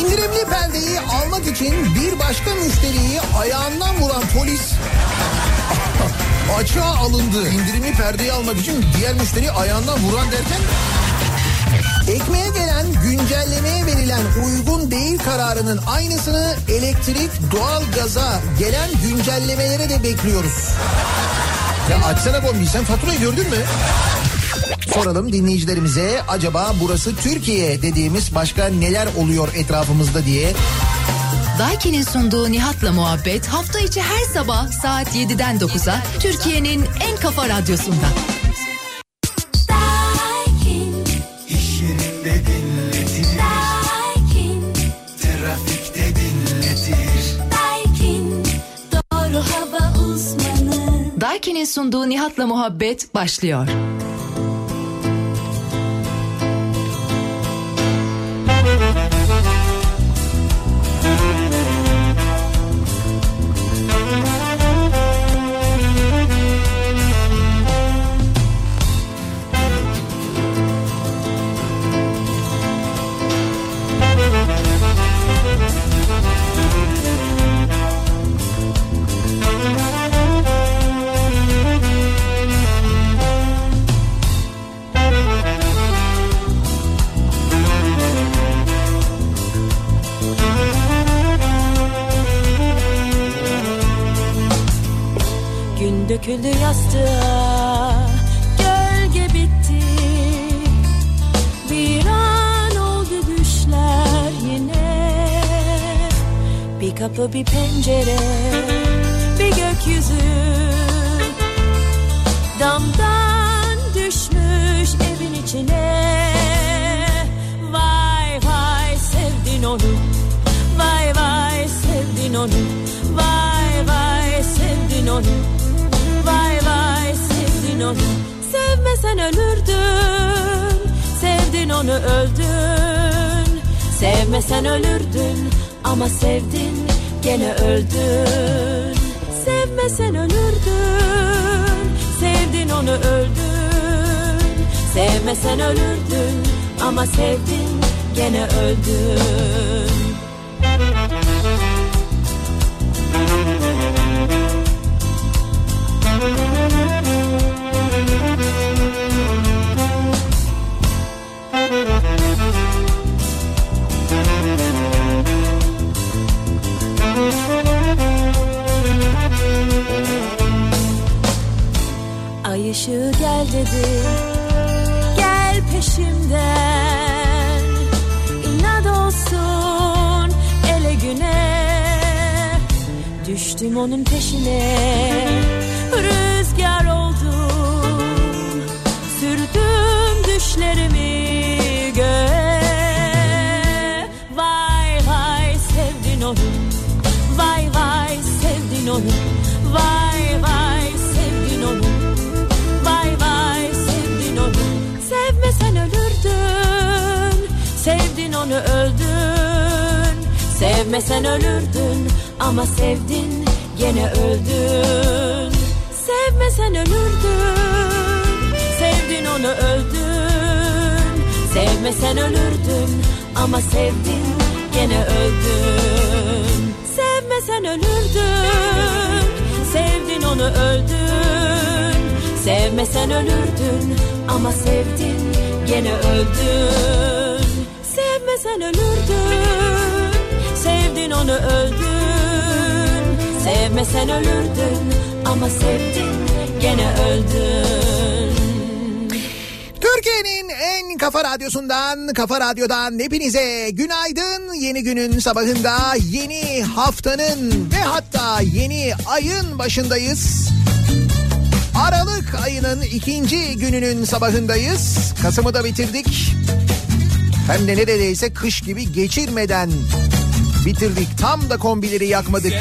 İndirimli perdeyi almak için bir başka müşteriyi ayağından vuran polis açığa alındı. İndirimli perdeyi almak için diğer müşteriyi ayağından vuran derken Ekmeğe gelen güncellemeye verilen uygun değil kararının aynısını elektrik, doğal gaza gelen güncellemelere de bekliyoruz. Ya açsana kombi sen faturayı gördün mü? Soralım dinleyicilerimize acaba burası Türkiye dediğimiz başka neler oluyor etrafımızda diye. Daiki'nin sunduğu Nihat'la muhabbet hafta içi her sabah saat 7'den 9'a Türkiye'nin en kafa radyosunda. İş yerinde dinletir. Trafikte dinletir. Doğru hava uzmanı. Daiki'nin sunduğu Nihat'la muhabbet başlıyor. changerei. Ay ışığı gel dedi. Gel peşimden. İnat olsun ele güne. Düştüm onun peşine. Rüzgar oldum Sürdüm düşlerimi göğe. Vay vay sevdin onu. Vay vay sevdin onu. Vay Sevdin onu öldün. Sevmesen ölürdün Ama sevdin gene öldün. Sevmesen ölürdün. Sevdin onu öldün. Sevmesen ölürdün Ama sevdin gene öldün. Sevmesen ölürdün. Sevdin onu öldün. Sevmesen ölürdün Ama sevdin gene öldün onu öldün Sevmesen ölürdün Ama sevdin gene öldün Türkiye'nin en kafa radyosundan, kafa radyodan hepinize günaydın. Yeni günün sabahında, yeni haftanın ve hatta yeni ayın başındayız. Aralık ayının ikinci gününün sabahındayız. Kasım'ı da bitirdik. Hem de neredeyse kış gibi geçirmeden bitirdik. Tam da kombileri yakmadık.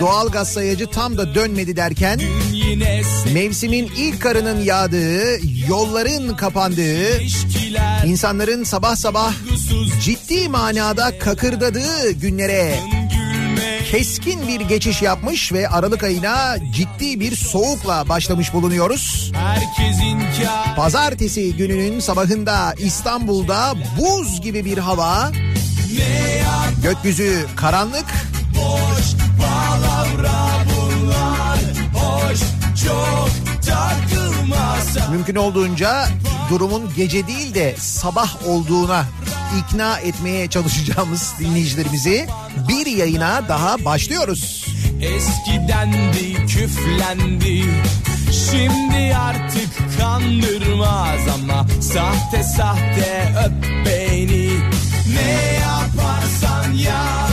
Doğal gaz sayacı tam da dönmedi derken mevsimin ilk karının yağdığı, yolların kapandığı, insanların sabah sabah ciddi manada kakırdadığı günlere keskin bir geçiş yapmış ve Aralık ayına ciddi bir soğukla başlamış bulunuyoruz. Pazartesi gününün sabahında İstanbul'da buz gibi bir hava. Gökyüzü karanlık. Boş palavra bunlar Hoş çok takılmasa Mümkün olduğunca durumun gece değil de sabah olduğuna ikna etmeye çalışacağımız dinleyicilerimizi bir yayına daha başlıyoruz. Eskidendi küflendi Şimdi artık kandırmaz ama Sahte sahte öp beni Ne yaparsan yap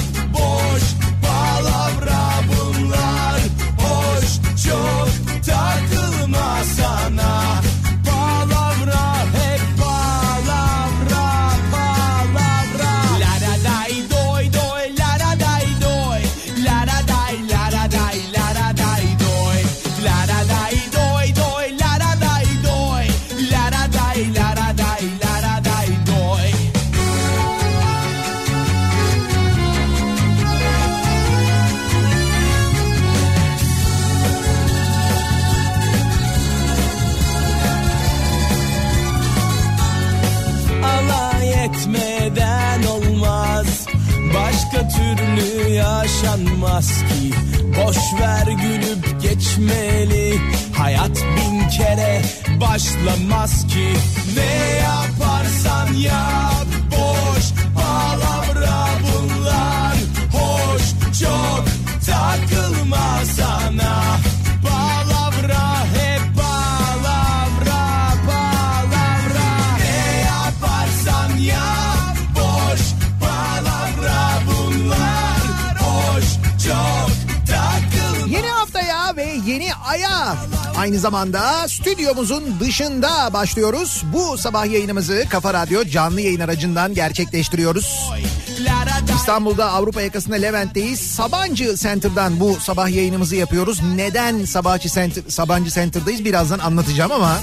Boş ver gülüp geçmeli. Hayat bin kere başlamaz ki. Ne yaparsan yap aynı zamanda stüdyomuzun dışında başlıyoruz. Bu sabah yayınımızı Kafa Radyo canlı yayın aracından gerçekleştiriyoruz. İstanbul'da Avrupa yakasında Levent'teyiz. Sabancı Center'dan bu sabah yayınımızı yapıyoruz. Neden Sabancı, Center, Sabancı Center'dayız birazdan anlatacağım ama...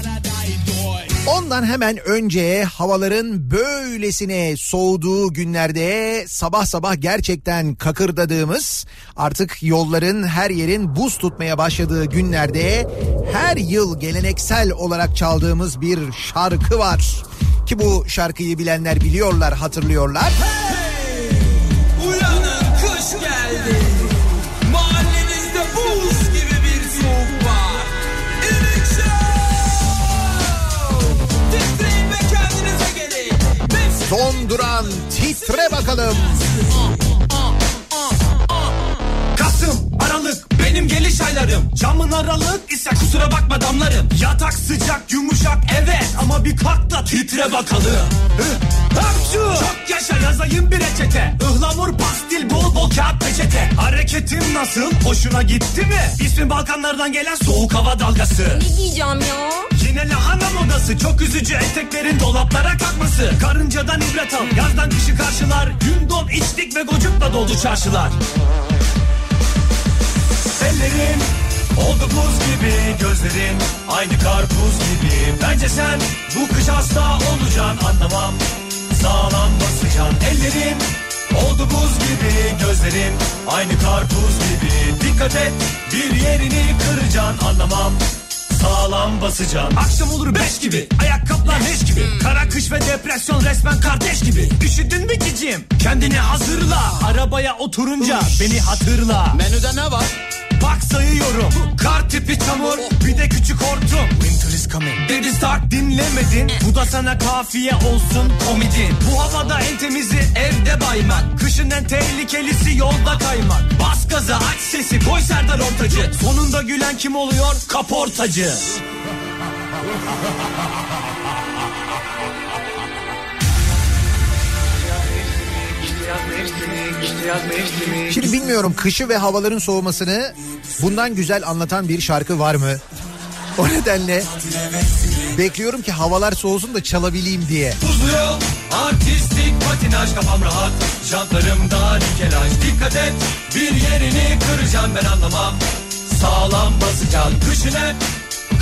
Ondan hemen önce havaların böylesine soğuduğu günlerde sabah sabah gerçekten kakırdadığımız artık yolların her yerin buz tutmaya başladığı günlerde her yıl geleneksel olarak çaldığımız bir şarkı var. Ki bu şarkıyı bilenler biliyorlar hatırlıyorlar. Uyanın kış geldi. Son duran titre bakalım. Geliş aylarım. Camın aralık ise kusura bakma damlarım. Yatak sıcak, yumuşak evet ama bir kalk da titre bakalım. Hapşu! Çok yaşa yazayım bir reçete. Ihlamur, pastil, bol bol kağıt peçete. Hareketim nasıl? Hoşuna gitti mi? İsmi Balkanlardan gelen soğuk hava dalgası. Ne giyeceğim ya? Yine lahana modası çok üzücü eteklerin dolaplara kalkması Karıncadan ibret al yazdan kışı karşılar Gün don içtik ve gocukla doldu çarşılar Ellerin. Oldu buz gibi Gözlerin. Aynı karpuz gibi. Bence sen bu kış hasta olacaksın anlamam. Sağlam basacaksın ellerin. Oldu buz gibi gözlerin. Aynı karpuz gibi. Dikkat et bir yerini kıracaksın anlamam. Sağlam basacaksın. Akşam olur beş gibi. Ayakkabılar leş gibi. Kara kış ve depresyon resmen kardeş gibi. Üşüdün mü cicim? Kendini hazırla. Arabaya oturunca beni hatırla. Menüde ne var? Bak sayıyorum. Kar tipi çamur Bir de küçük hortum. Winter is coming. Dedi start dinlemedin. Bu da sana kafiye olsun komedin. Bu havada en temizi evde baymak. Kışın en tehlikelisi yolda kaymak. Bas gaza aç sesi koy Serdar Ortacı. Sonunda gülen kim oluyor? Kaportacı Şimdi bilmiyorum kışı ve havaların soğumasını bundan güzel anlatan bir şarkı var mı? O nedenle bekliyorum ki havalar soğusun da çalabileyim diye. Artistik patinaj kafam rahat. Jantlarımda nikelaj. Dikkat et Bir yerini kıracağım ben anlamam. Sağlam basacaksın kışın hep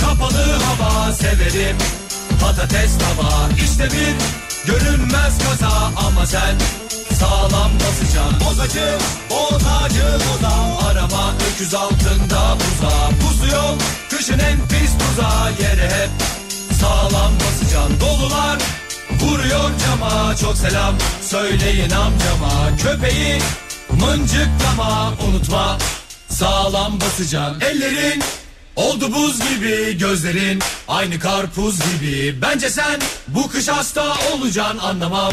Kapalı hava severim. Patates tava işte bir Görünmez kaza ama sen Sağlam basacaksın Bozacı, bozacı boza. Arama öküz altında buza Buzlu yol, kışın en pis tuzağı Yere hep sağlam basacaksın Dolular Vuruyor cama. Çok selam söyleyin amcama. Köpeği mıncıklama. Unutma Sağlam basacaksın ellerin Oldu buz gibi gözlerin aynı karpuz gibi. Bence sen bu kış hasta olacaksın. Anlamam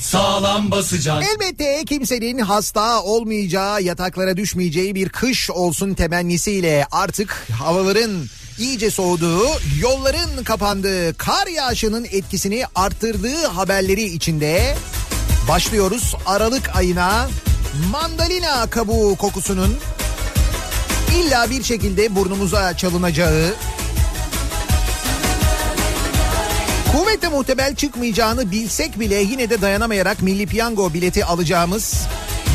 Sağlam basacaksın Elbette kimsenin hasta olmayacağı, yataklara düşmeyeceği bir kış olsun temennisiyle artık havaların iyice soğuduğu, yolların kapandığı, kar yağışının etkisini arttırdığı haberleri içinde başlıyoruz Aralık ayına. Mandalina kabuğu kokusunun illa bir şekilde burnumuza çalınacağı, Kuvvetle muhtemel çıkmayacağını bilsek bile yine de dayanamayarak Milli Piyango bileti alacağımız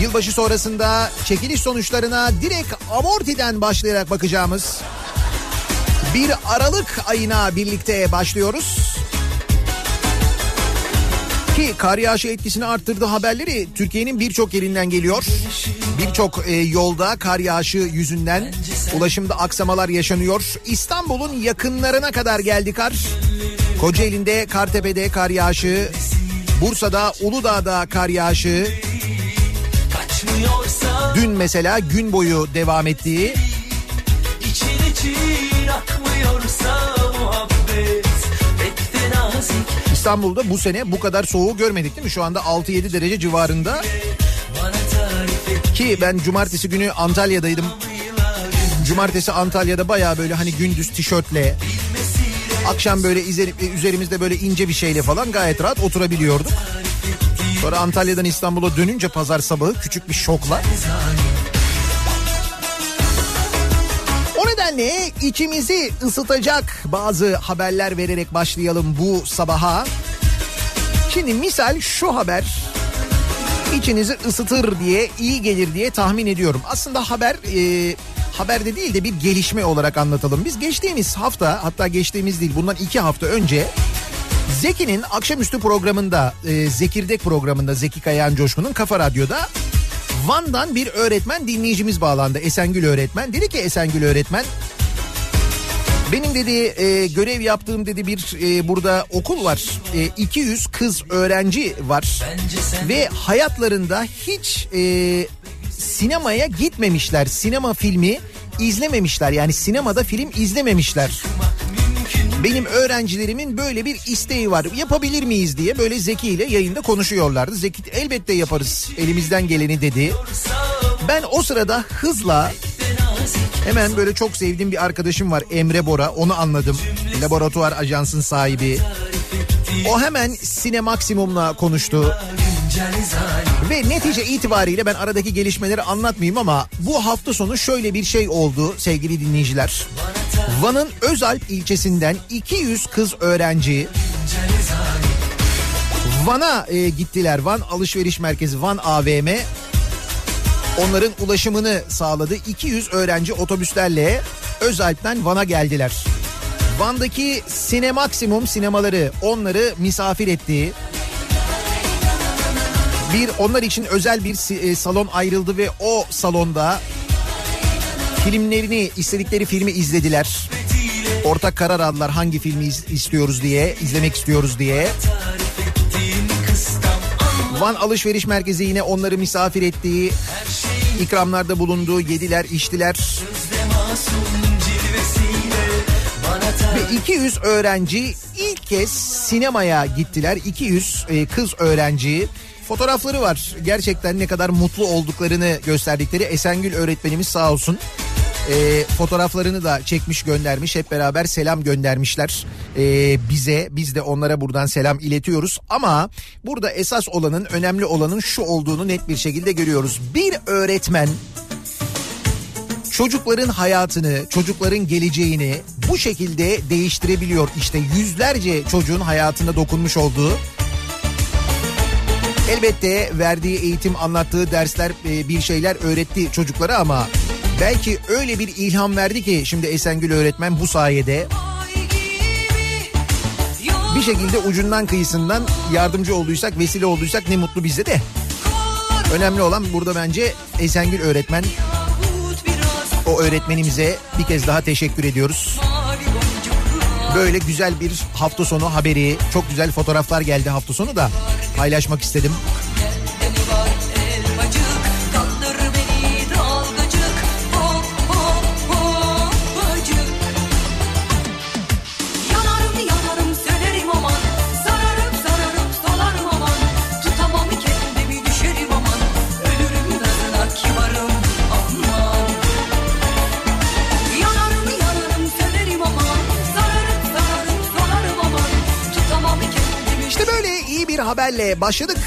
yılbaşı sonrasında çekiliş sonuçlarına direkt amortiden başlayarak bakacağımız bir Aralık ayına birlikte başlıyoruz. Ki kar yağışı etkisini arttırdığı haberleri Türkiye'nin birçok yerinden geliyor. Birçok e, yolda kar yağışı yüzünden ulaşımda aksamalar yaşanıyor. İstanbul'un yakınlarına kadar geldi kar. Kocaeli'nde Kartepe'de kar yağışı, Bursa'da Uludağ'da kar yağışı, dün mesela gün boyu devam ettiği için için akmıyorsa muhabbet İstanbul'da bu sene bu kadar soğuğu görmedik değil mi? Şu anda 6-7 derece civarında ki ben cumartesi günü Antalya'daydım. Cumartesi Antalya'da baya böyle hani gündüz tişörtle akşam böyle üzerimizde böyle ince bir şeyle falan gayet rahat oturabiliyorduk. Sonra Antalya'dan İstanbul'a dönünce pazar sabahı küçük bir şokla. O nedenle içimizi ısıtacak bazı haberler vererek başlayalım bu sabaha. Şimdi misal şu haber içinizi ısıtır diye iyi gelir diye tahmin ediyorum. Aslında haber e, haberde değil de bir gelişme olarak anlatalım. Biz geçtiğimiz hafta hatta geçtiğimiz değil bundan iki hafta önce Zeki'nin akşamüstü programında e, Zekirdek programında Zeki Kayan Coşkun'un Kafa Radyo'da Van'dan bir öğretmen dinleyicimiz bağlandı. Esengül öğretmen. Dedi ki Esengül öğretmen benim dedi e, görev yaptığım dedi bir e, burada okul var. E, 200 kız öğrenci var. Ve hayatlarında hiç e, sinemaya gitmemişler. Sinema filmi izlememişler. Yani sinemada film izlememişler. Benim öğrencilerimin böyle bir isteği var. Yapabilir miyiz diye böyle Zeki ile yayında konuşuyorlardı. Zeki elbette yaparız elimizden geleni dedi. Ben o sırada hızla hemen böyle çok sevdiğim bir arkadaşım var Emre Bora onu anladım. Laboratuvar ajansın sahibi. O hemen Sinemaksimum'la konuştu. Ve netice itibariyle ben aradaki gelişmeleri anlatmayayım ama bu hafta sonu şöyle bir şey oldu sevgili dinleyiciler. Van'ın Özalp ilçesinden 200 kız öğrenci Van'a e, gittiler. Van Alışveriş Merkezi Van AVM onların ulaşımını sağladı. 200 öğrenci otobüslerle Özalp'ten Van'a geldiler. Van'daki Sinemaksimum sinemaları onları misafir etti. Bir onlar için özel bir e, salon ayrıldı ve o salonda filmlerini istedikleri filmi izlediler. Ortak karar aldılar hangi filmi istiyoruz diye, izlemek istiyoruz diye. Van Alışveriş Merkezi yine onları misafir ettiği ikramlarda bulundu, yediler, içtiler. Ve 200 öğrenci ilk kez sinemaya gittiler. 200 e, kız öğrenci. Fotoğrafları var. Gerçekten ne kadar mutlu olduklarını gösterdikleri Esengül öğretmenimiz sağ olsun. E, fotoğraflarını da çekmiş göndermiş. Hep beraber selam göndermişler e, bize. Biz de onlara buradan selam iletiyoruz. Ama burada esas olanın, önemli olanın şu olduğunu net bir şekilde görüyoruz. Bir öğretmen çocukların hayatını, çocukların geleceğini bu şekilde değiştirebiliyor. İşte yüzlerce çocuğun hayatına dokunmuş olduğu Elbette verdiği eğitim, anlattığı dersler e, bir şeyler öğretti çocuklara ama belki öyle bir ilham verdi ki şimdi Esengül öğretmen bu sayede bir şekilde ucundan kıyısından yardımcı olduysak, vesile olduysak ne mutlu bize de. Önemli olan burada bence Esengül öğretmen o öğretmenimize bir kez daha teşekkür ediyoruz. Böyle güzel bir hafta sonu haberi, çok güzel fotoğraflar geldi hafta sonu da paylaşmak istedim. Haberle başladık.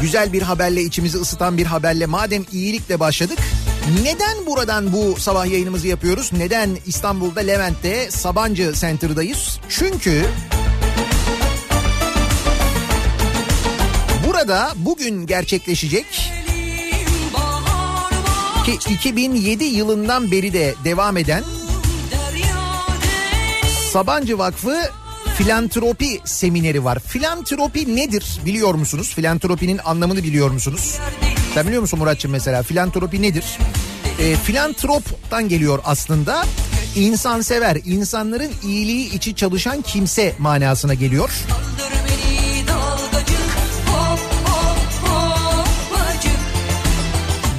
Güzel bir haberle içimizi ısıtan bir haberle madem iyilikle başladık. Neden buradan bu sabah yayınımızı yapıyoruz? Neden İstanbul'da Levent'te Sabancı Center'dayız? Çünkü burada bugün gerçekleşecek ki 2007 yılından beri de devam eden Sabancı Vakfı filantropi semineri var. Filantropi nedir biliyor musunuz? Filantropinin anlamını biliyor musunuz? Sen biliyor musun Muratçım mesela filantropi nedir? E, filantroptan geliyor aslında. İnsansever, insanların iyiliği için çalışan kimse manasına geliyor.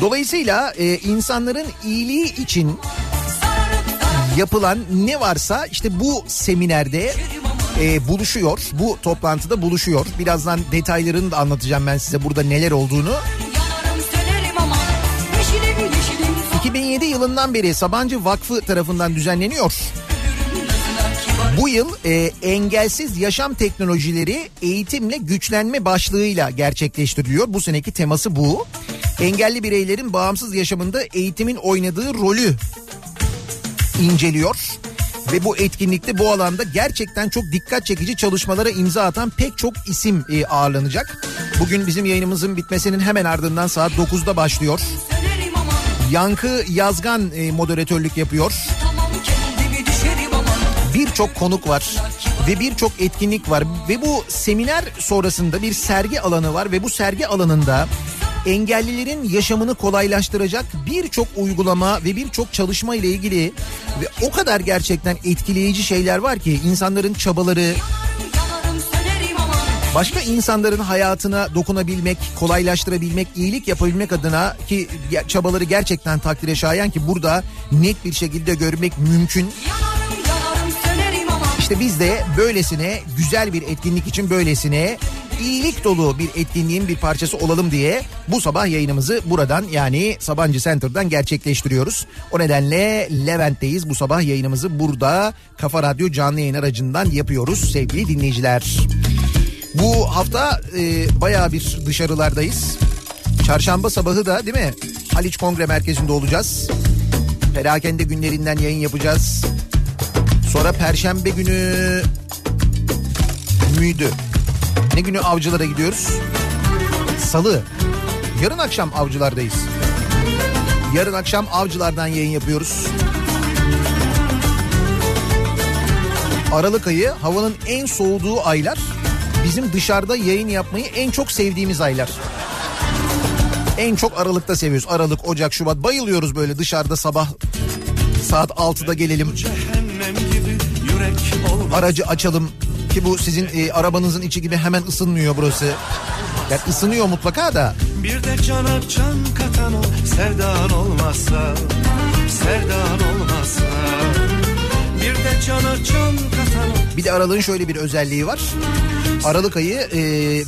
Dolayısıyla e, insanların iyiliği için yapılan ne varsa işte bu seminerde e, buluşuyor. Bu toplantıda buluşuyor. Birazdan detaylarını da anlatacağım ben size burada neler olduğunu. Yanarım sönerim aman Yeşilim yeşilim 2007 yılından beri Sabancı Vakfı tarafından düzenleniyor. Bu yıl e, engelsiz yaşam teknolojileri eğitimle güçlenme başlığıyla gerçekleştiriliyor. Bu seneki teması bu. Engelli bireylerin bağımsız yaşamında eğitimin oynadığı rolü inceliyor. Ve bu etkinlikte bu alanda gerçekten çok dikkat çekici çalışmalara imza atan pek çok isim e, ağırlanacak. Bugün bizim yayınımızın bitmesinin hemen ardından saat 9'da başlıyor. Yankı Yazgan e, moderatörlük yapıyor. Birçok konuk var ve birçok etkinlik var ve bu seminer sonrasında bir sergi alanı var ve bu sergi alanında engellilerin yaşamını kolaylaştıracak birçok uygulama ve birçok çalışma ile ilgili ve o kadar gerçekten etkileyici şeyler var ki insanların çabaları başka insanların hayatına dokunabilmek, kolaylaştırabilmek, iyilik yapabilmek adına ki çabaları gerçekten takdire şayan ki burada net bir şekilde görmek mümkün. İşte biz de böylesine güzel bir etkinlik için böylesine iyilik dolu bir etkinliğin bir parçası olalım diye bu sabah yayınımızı buradan yani Sabancı Center'dan gerçekleştiriyoruz. O nedenle Levent'teyiz. Bu sabah yayınımızı burada Kafa Radyo canlı yayın aracından yapıyoruz sevgili dinleyiciler. Bu hafta e, bayağı bir dışarılardayız. Çarşamba sabahı da değil mi? Haliç Kongre Merkezi'nde olacağız. Perakende günlerinden yayın yapacağız. Sonra perşembe günü müydü? Ne günü avcılara gidiyoruz? Salı. Yarın akşam avcılardayız. Yarın akşam avcılardan yayın yapıyoruz. Aralık ayı havanın en soğuduğu aylar. Bizim dışarıda yayın yapmayı en çok sevdiğimiz aylar. En çok Aralık'ta seviyoruz. Aralık, Ocak, Şubat bayılıyoruz böyle dışarıda sabah saat 6'da gelelim. Aracı açalım ki bu sizin e, arabanızın içi gibi hemen ısınmıyor burası. Yani ısınıyor mutlaka da Bir de cana can katan o sevdan olmazsa Sevdan olmazsa Bir de cana can katan o bir de aralığın şöyle bir özelliği var. Aralık ayı e,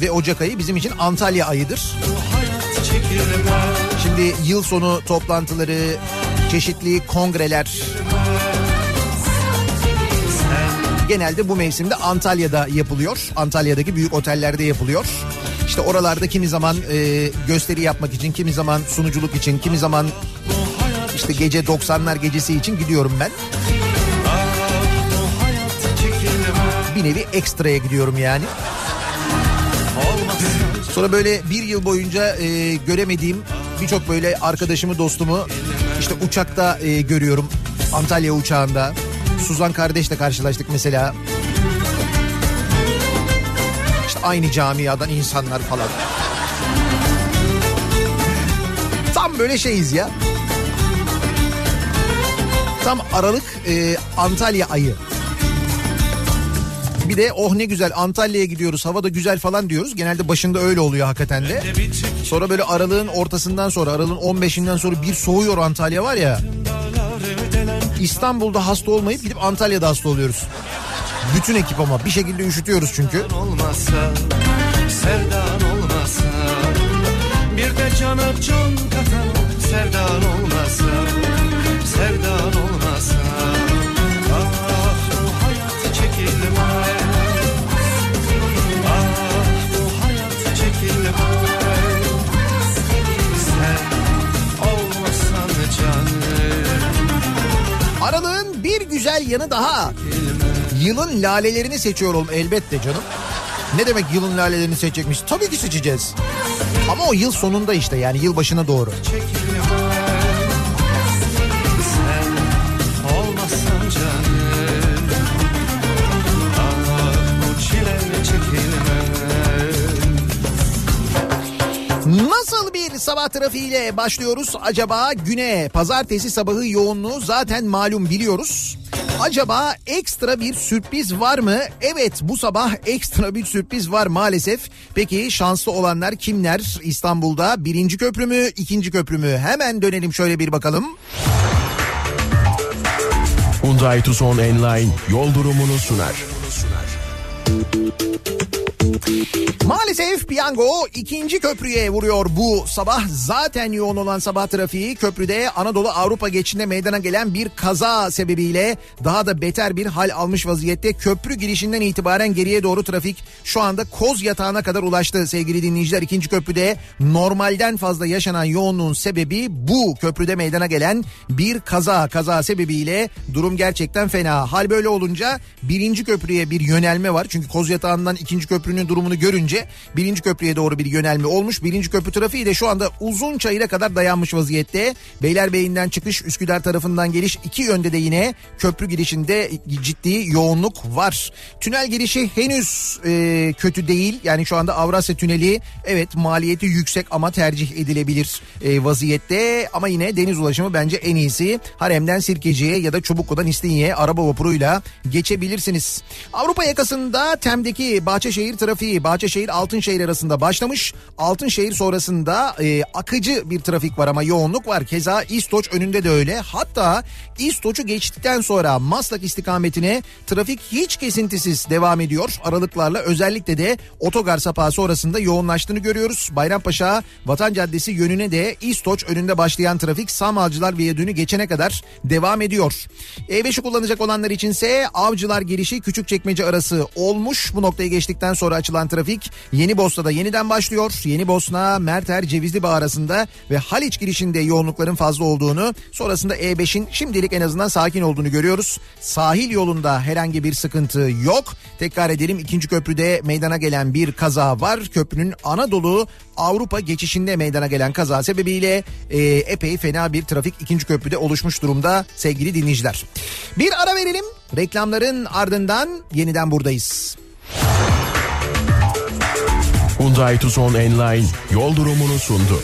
ve Ocak ayı bizim için Antalya ayıdır. Şimdi yıl sonu toplantıları, çeşitli kongreler genelde bu mevsimde Antalya'da yapılıyor. Antalya'daki büyük otellerde yapılıyor. İşte oralarda kimi zaman e, gösteri yapmak için, kimi zaman sunuculuk için, kimi zaman işte gece 90'lar gecesi için gidiyorum ben. Bir nevi ekstraya gidiyorum yani. Sonra böyle bir yıl boyunca e, göremediğim birçok böyle arkadaşımı, dostumu işte uçakta e, görüyorum. Antalya uçağında. Suzan kardeşle karşılaştık mesela. İşte aynı camiadan insanlar falan. Tam böyle şeyiz ya. Tam Aralık e, Antalya ayı. Bir de oh ne güzel Antalya'ya gidiyoruz hava da güzel falan diyoruz. Genelde başında öyle oluyor hakikaten de. Sonra böyle aralığın ortasından sonra aralığın 15'inden sonra bir soğuyor Antalya var ya. İstanbul'da hasta olmayıp gidip Antalya'da hasta oluyoruz. Bütün ekip ama bir şekilde üşütüyoruz çünkü. olmasa Sevdan olmasa Bir de cana can katan Sevdan olmasa Sevdan Aralığın bir güzel yanı daha. Yılın lalelerini seçiyorum elbette canım. Ne demek yılın lalelerini seçecekmiş? Tabii ki seçeceğiz. Ama o yıl sonunda işte yani yıl başına doğru. çekilmez sabah trafiğiyle başlıyoruz acaba güne? Pazartesi sabahı yoğunluğu zaten malum biliyoruz. Acaba ekstra bir sürpriz var mı? Evet bu sabah ekstra bir sürpriz var maalesef. Peki şanslı olanlar kimler? İstanbul'da birinci köprü mü, ikinci köprü mü? Hemen dönelim şöyle bir bakalım. Hyundai Tucson Enline yol durumunu sunar. Maalesef piyango ikinci köprüye vuruyor bu sabah. Zaten yoğun olan sabah trafiği köprüde Anadolu Avrupa geçişinde meydana gelen bir kaza sebebiyle daha da beter bir hal almış vaziyette. Köprü girişinden itibaren geriye doğru trafik şu anda koz yatağına kadar ulaştı sevgili dinleyiciler. İkinci köprüde normalden fazla yaşanan yoğunluğun sebebi bu köprüde meydana gelen bir kaza. Kaza sebebiyle durum gerçekten fena. Hal böyle olunca birinci köprüye bir yönelme var. Çünkü koz yatağından ikinci köprünün durumunu görünce birinci köprüye doğru bir yönelme olmuş. Birinci köprü trafiği de şu anda uzun çayıra kadar dayanmış vaziyette. Beylerbeyi'nden çıkış Üsküdar tarafından geliş iki yönde de yine köprü girişinde ciddi yoğunluk var. Tünel girişi henüz e, kötü değil. Yani şu anda Avrasya Tüneli evet maliyeti yüksek ama tercih edilebilir e, vaziyette. Ama yine deniz ulaşımı bence en iyisi. Harem'den Sirkeci'ye ya da Çubuklu'dan İstinye'ye araba vapuruyla geçebilirsiniz. Avrupa yakasında Tem'deki Bahçeşehir trafiği Bahçeşehir Altınşehir arasında başlamış. Altınşehir sonrasında e, akıcı bir trafik var ama yoğunluk var. Keza İstoç önünde de öyle. Hatta İstoç'u geçtikten sonra Maslak istikametine trafik hiç kesintisiz devam ediyor. Aralıklarla özellikle de otogar sapağı sonrasında yoğunlaştığını görüyoruz. Bayrampaşa Vatan Caddesi yönüne de İstoç önünde başlayan trafik Samalcılar Viyadüğü'nü geçene kadar devam ediyor. E5'i kullanacak olanlar içinse Avcılar girişi Küçükçekmece arası olmuş. Bu noktayı geçtikten sonra açılan trafik Yeni Bosna'da yeniden başlıyor. Yeni Bosna, Merter, Cevizli Bağ arasında ve Haliç girişinde yoğunlukların fazla olduğunu sonrasında E5'in şimdilik en azından sakin olduğunu görüyoruz. Sahil yolunda herhangi bir sıkıntı yok. Tekrar edelim ikinci köprüde meydana gelen bir kaza var. Köprünün Anadolu Avrupa geçişinde meydana gelen kaza sebebiyle e, epey fena bir trafik ikinci köprüde oluşmuş durumda sevgili dinleyiciler. Bir ara verelim. Reklamların ardından yeniden buradayız. Hyundai Tucson Enline yol durumunu sundu.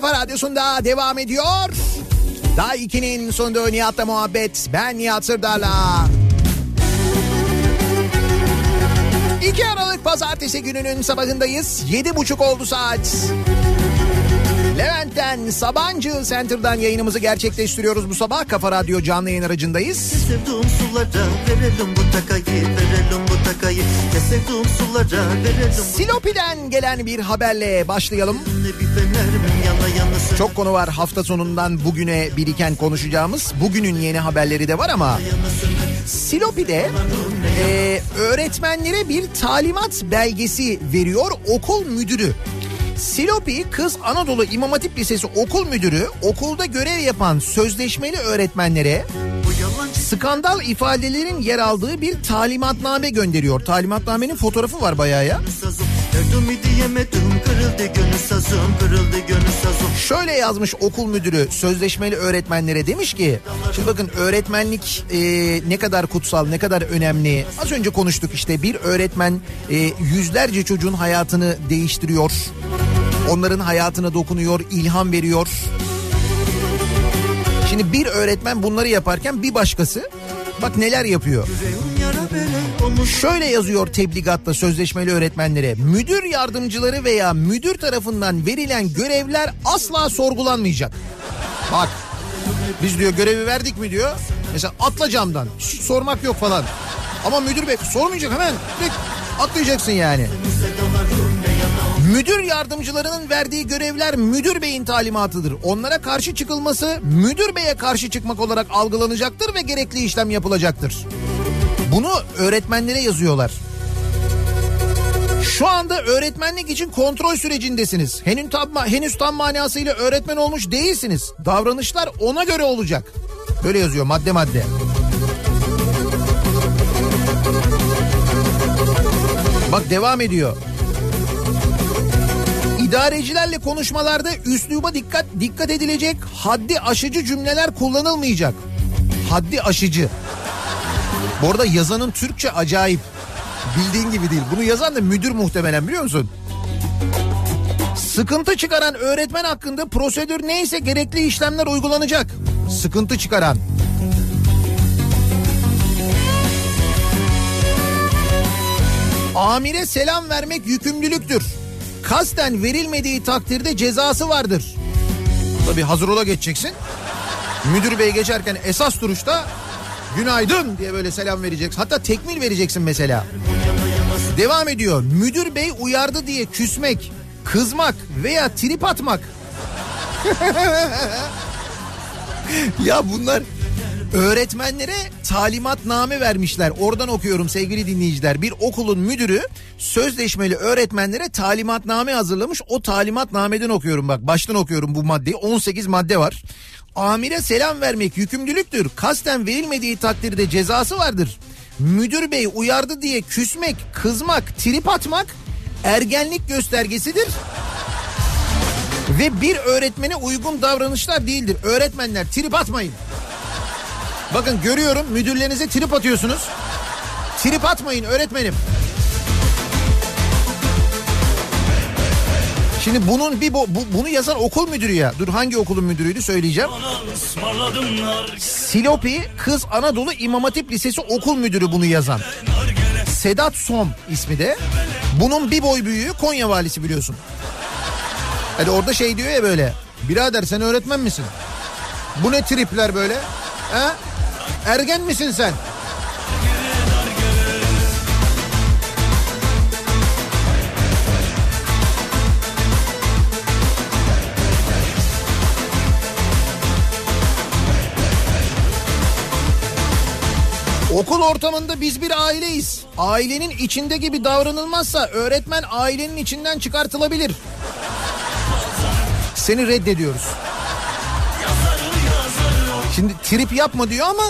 Kafa radyosunda devam ediyor. Daha 2'nin sonunda Nihat'la muhabbet. Ben Nihat Sırdar'la. 2 Aralık Pazartesi gününün sabahındayız. 7.30 oldu saat. Levent'ten Sabancı Center'dan yayınımızı gerçekleştiriyoruz bu sabah. Kafa Radyo canlı yayın aracındayız. Sevduğum sulara verelim bu takayı verelim bu takayı sevduğum sulara verelim Silopi'den gelen bir haberle başlayalım. Ne bir fener mi yana yana söner Çok konu var hafta sonundan bugüne biriken konuşacağımız. Bugünün yeni haberleri de var ama Silopi'de e, öğretmenlere bir talimat belgesi veriyor okul müdürü. Silopi Kız Anadolu İmam Hatip Lisesi okul müdürü okulda görev yapan sözleşmeli öğretmenlere skandal ifadelerin yer aldığı bir talimatname gönderiyor. Talimatnamenin fotoğrafı var bayağı ya. Şöyle yazmış okul müdürü sözleşmeli öğretmenlere. Demiş ki şimdi bakın öğretmenlik e, ne kadar kutsal ne kadar önemli. Az önce konuştuk işte bir öğretmen e, yüzlerce çocuğun hayatını değiştiriyor. Onların hayatına dokunuyor ilham veriyor şimdi bir öğretmen bunları yaparken bir başkası bak neler yapıyor Şöyle yazıyor tebligatta sözleşmeli öğretmenlere. Müdür yardımcıları veya müdür tarafından verilen görevler asla sorgulanmayacak. Bak biz diyor görevi verdik mi diyor. Mesela atla camdan. Sormak yok falan. Ama müdür bey sormayacak hemen. Direkt atlayacaksın yani. Müdür yardımcılarının verdiği görevler müdür beyin talimatıdır. Onlara karşı çıkılması müdür beye karşı çıkmak olarak algılanacaktır ve gerekli işlem yapılacaktır. Bunu öğretmenlere yazıyorlar. Şu anda öğretmenlik için kontrol sürecindesiniz. Henüz tam, henüz tam manasıyla öğretmen olmuş değilsiniz. Davranışlar ona göre olacak. Böyle yazıyor madde madde. Bak devam ediyor. İdarecilerle konuşmalarda üsluba dikkat dikkat edilecek, haddi aşıcı cümleler kullanılmayacak. Haddi aşıcı. Bu arada yazanın Türkçe acayip. Bildiğin gibi değil. Bunu yazan da müdür muhtemelen biliyor musun? Sıkıntı çıkaran öğretmen hakkında prosedür neyse gerekli işlemler uygulanacak. Sıkıntı çıkaran. Amire selam vermek yükümlülüktür. Kasten verilmediği takdirde cezası vardır. Tabii hazır ola geçeceksin. Müdür bey geçerken esas duruşta günaydın diye böyle selam vereceksin. Hatta tekmil vereceksin mesela. Devam ediyor. Müdür bey uyardı diye küsmek, kızmak veya trip atmak. ya bunlar öğretmenlere talimatname vermişler. Oradan okuyorum sevgili dinleyiciler. Bir okulun müdürü sözleşmeli öğretmenlere talimatname hazırlamış. O talimatnameden okuyorum bak. Baştan okuyorum bu maddeyi. 18 madde var. Amire selam vermek yükümlülüktür. Kasten verilmediği takdirde cezası vardır. Müdür bey uyardı diye küsmek, kızmak, trip atmak ergenlik göstergesidir. Ve bir öğretmene uygun davranışlar değildir. Öğretmenler trip atmayın. Bakın görüyorum müdürlerinize trip atıyorsunuz. Trip atmayın öğretmenim. Şimdi bunun bir bu, bu- bunu yazan okul müdürü ya. Dur hangi okulun müdürüydü söyleyeceğim. Silopi Kız Anadolu İmam Hatip Lisesi okul müdürü bunu yazan. Sedat Som ismi de. Bunun bir boy büyüğü Konya valisi biliyorsun. Hani orada şey diyor ya böyle. Birader sen öğretmen misin? Bu ne tripler böyle? He? Ergen misin sen? Okul ortamında biz bir aileyiz. Ailenin içinde gibi davranılmazsa öğretmen ailenin içinden çıkartılabilir. Seni reddediyoruz. Şimdi trip yapma diyor ama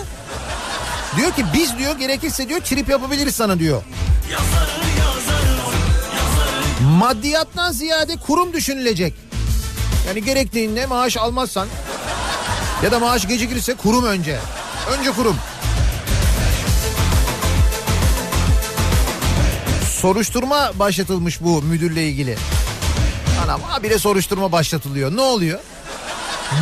diyor ki biz diyor gerekirse diyor trip yapabiliriz sana diyor. Maddiyattan ziyade kurum düşünülecek. Yani gerektiğinde maaş almazsan ya da maaş gecikirse kurum önce. Önce kurum. Soruşturma başlatılmış bu müdürle ilgili. Anam habire soruşturma başlatılıyor. Ne oluyor?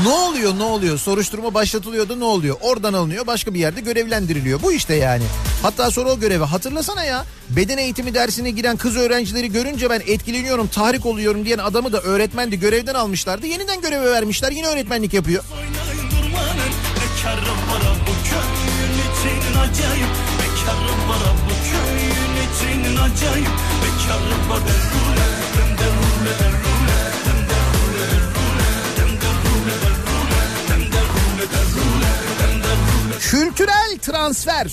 Ne oluyor ne oluyor? Soruşturma başlatılıyordu ne oluyor? Oradan alınıyor başka bir yerde görevlendiriliyor. Bu işte yani. Hatta sonra o görevi hatırlasana ya. Beden eğitimi dersine giren kız öğrencileri görünce ben etkileniyorum, tahrik oluyorum diyen adamı da öğretmendi görevden almışlardı. Yeniden göreve vermişler yine öğretmenlik yapıyor. Bekarım var bu köyün için acayip bekarım var bu köyün Kültürel transfer.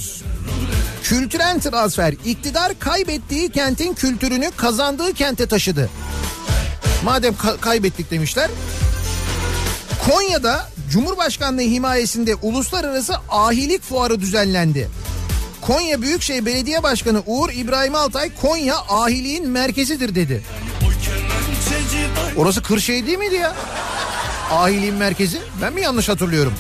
Kültürel transfer. İktidar kaybettiği kentin kültürünü kazandığı kente taşıdı. Madem ka- kaybettik demişler. Konya'da Cumhurbaşkanlığı himayesinde uluslararası ahilik fuarı düzenlendi. Konya Büyükşehir Belediye Başkanı Uğur İbrahim Altay Konya ahiliğin merkezidir dedi. Orası Kırşehir değil miydi ya? Ahiliğin merkezi. Ben mi yanlış hatırlıyorum?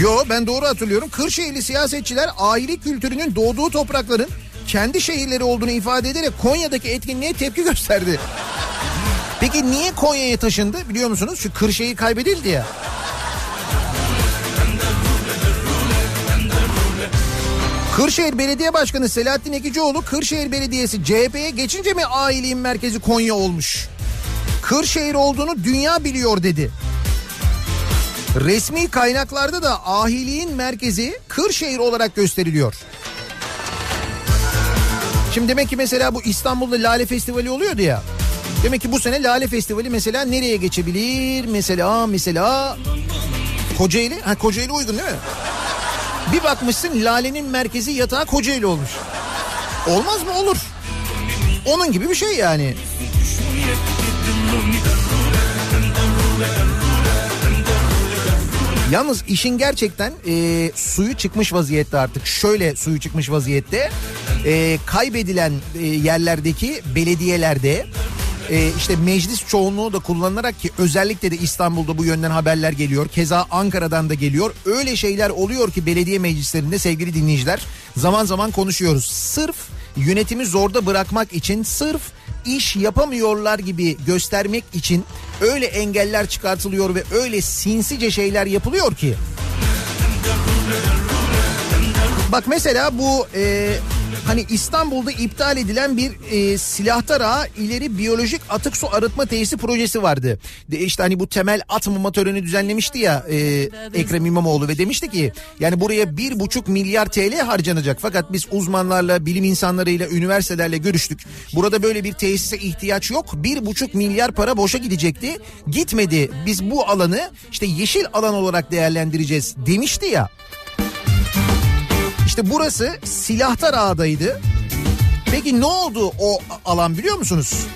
Yo ben doğru hatırlıyorum. Kırşehirli siyasetçiler ahilik kültürünün doğduğu toprakların kendi şehirleri olduğunu ifade ederek Konya'daki etkinliğe tepki gösterdi. Peki niye Konya'ya taşındı biliyor musunuz? Şu Kırşehir kaybedildi ya. Kırşehir Belediye Başkanı Selahattin Ekicioğlu Kırşehir Belediyesi CHP'ye geçince mi aileliğin merkezi Konya olmuş? Kırşehir olduğunu dünya biliyor dedi. Resmi kaynaklarda da ahiliğin merkezi Kırşehir olarak gösteriliyor. Şimdi demek ki mesela bu İstanbul'da Lale Festivali oluyordu ya. Demek ki bu sene Lale Festivali mesela nereye geçebilir? Mesela mesela Kocaeli. Ha Kocaeli uygun değil mi? Bir bakmışsın Lale'nin merkezi yatağı Kocaeli olmuş. Olmaz mı? Olur. Onun gibi bir şey yani. Yalnız işin gerçekten e, suyu çıkmış vaziyette artık. Şöyle suyu çıkmış vaziyette. E, kaybedilen e, yerlerdeki belediyelerde e, işte meclis çoğunluğu da kullanılarak ki özellikle de İstanbul'da bu yönden haberler geliyor. Keza Ankara'dan da geliyor. Öyle şeyler oluyor ki belediye meclislerinde sevgili dinleyiciler zaman zaman konuşuyoruz. Sırf yönetimi zorda bırakmak için sırf iş yapamıyorlar gibi göstermek için öyle engeller çıkartılıyor ve öyle sinsice şeyler yapılıyor ki. Bak mesela bu e, hani İstanbul'da iptal edilen bir e, silahtar ağa ileri biyolojik atık su arıtma tesisi projesi vardı. De, işte hani bu temel atmama töreni düzenlemişti ya e, Ekrem İmamoğlu ve demişti ki yani buraya bir buçuk milyar TL harcanacak. Fakat biz uzmanlarla, bilim insanlarıyla, üniversitelerle görüştük. Burada böyle bir tesise ihtiyaç yok. Bir buçuk milyar para boşa gidecekti. Gitmedi. Biz bu alanı işte yeşil alan olarak değerlendireceğiz demişti ya. İşte burası Silahtar Ağa'daydı. Peki ne oldu o alan biliyor musunuz?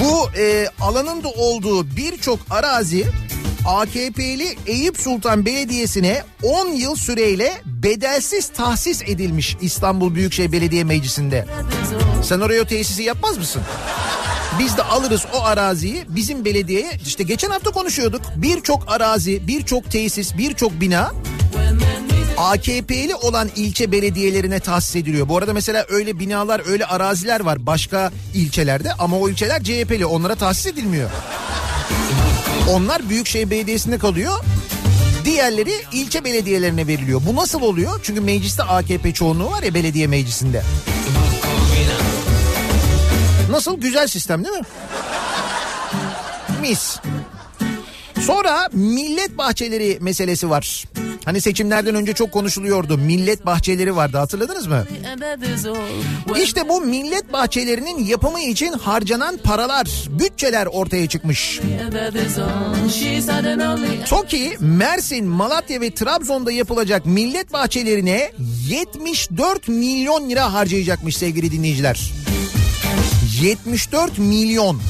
Bu e, alanın da olduğu birçok arazi AKP'li Eyüp Sultan Belediyesi'ne 10 yıl süreyle bedelsiz tahsis edilmiş İstanbul Büyükşehir Belediye Meclisi'nde. Sen oraya tesisi yapmaz mısın? Biz de alırız o araziyi bizim belediyeye işte geçen hafta konuşuyorduk. Birçok arazi, birçok tesis, birçok bina AKP'li olan ilçe belediyelerine tahsis ediliyor. Bu arada mesela öyle binalar, öyle araziler var başka ilçelerde ama o ilçeler CHP'li onlara tahsis edilmiyor. Onlar Büyükşehir Belediyesi'nde kalıyor. Diğerleri ilçe belediyelerine veriliyor. Bu nasıl oluyor? Çünkü mecliste AKP çoğunluğu var ya belediye meclisinde. Nasıl? Güzel sistem değil mi? Mis. Sonra millet bahçeleri meselesi var. Hani seçimlerden önce çok konuşuluyordu. Millet bahçeleri vardı hatırladınız mı? İşte bu millet bahçelerinin yapımı için harcanan paralar, bütçeler ortaya çıkmış. TOKİ, Mersin, Malatya ve Trabzon'da yapılacak millet bahçelerine 74 milyon lira harcayacakmış sevgili dinleyiciler. 74 milyon.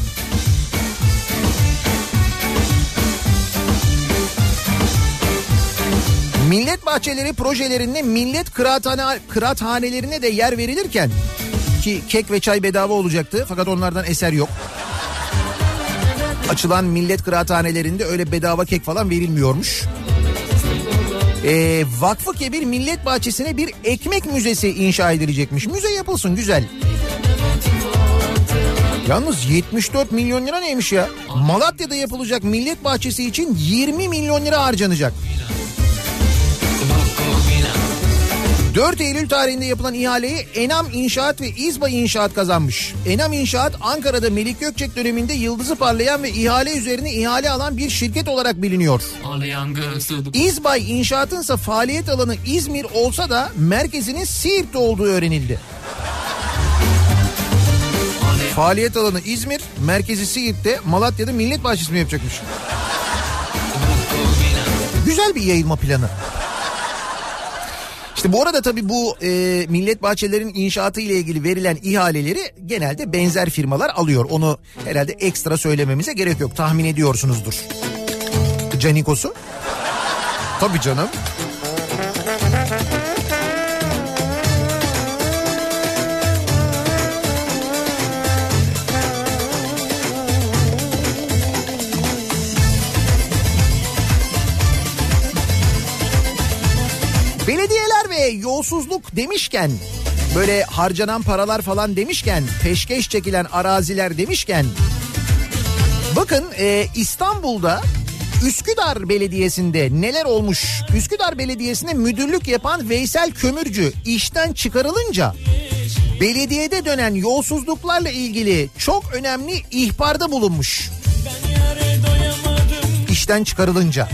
Millet bahçeleri projelerinde millet kıraathane, kıraathanelerine de yer verilirken ki kek ve çay bedava olacaktı fakat onlardan eser yok. Açılan millet kıraathanelerinde öyle bedava kek falan verilmiyormuş. Ee, Vakfı Kebir Millet Bahçesi'ne bir ekmek müzesi inşa edilecekmiş. Müze yapılsın güzel. Yalnız 74 milyon lira neymiş ya? Malatya'da yapılacak millet bahçesi için 20 milyon lira harcanacak. 4 Eylül tarihinde yapılan ihaleyi Enam İnşaat ve İzba İnşaat kazanmış. Enam İnşaat Ankara'da Melik Gökçek döneminde yıldızı parlayan ve ihale üzerine ihale alan bir şirket olarak biliniyor. İzbay İnşaat'ın ise faaliyet alanı İzmir olsa da merkezinin Siirt'te olduğu öğrenildi. Faaliyet alanı İzmir, merkezi Siirt'te, Malatya'da millet bahçesi mi yapacakmış? İşte İşte bu arada tabii bu e, millet bahçelerinin inşaatı ile ilgili verilen ihaleleri genelde benzer firmalar alıyor. Onu herhalde ekstra söylememize gerek yok. Tahmin ediyorsunuzdur. Canikos'u. Tabii canım. Yolsuzluk demişken böyle harcanan paralar falan demişken peşkeş çekilen araziler demişken bakın e, İstanbul'da Üsküdar Belediyesi'nde neler olmuş? Üsküdar Belediyesi'ne müdürlük yapan Veysel Kömürcü işten çıkarılınca belediyede dönen yolsuzluklarla ilgili çok önemli ihbarda bulunmuş. İşten çıkarılınca.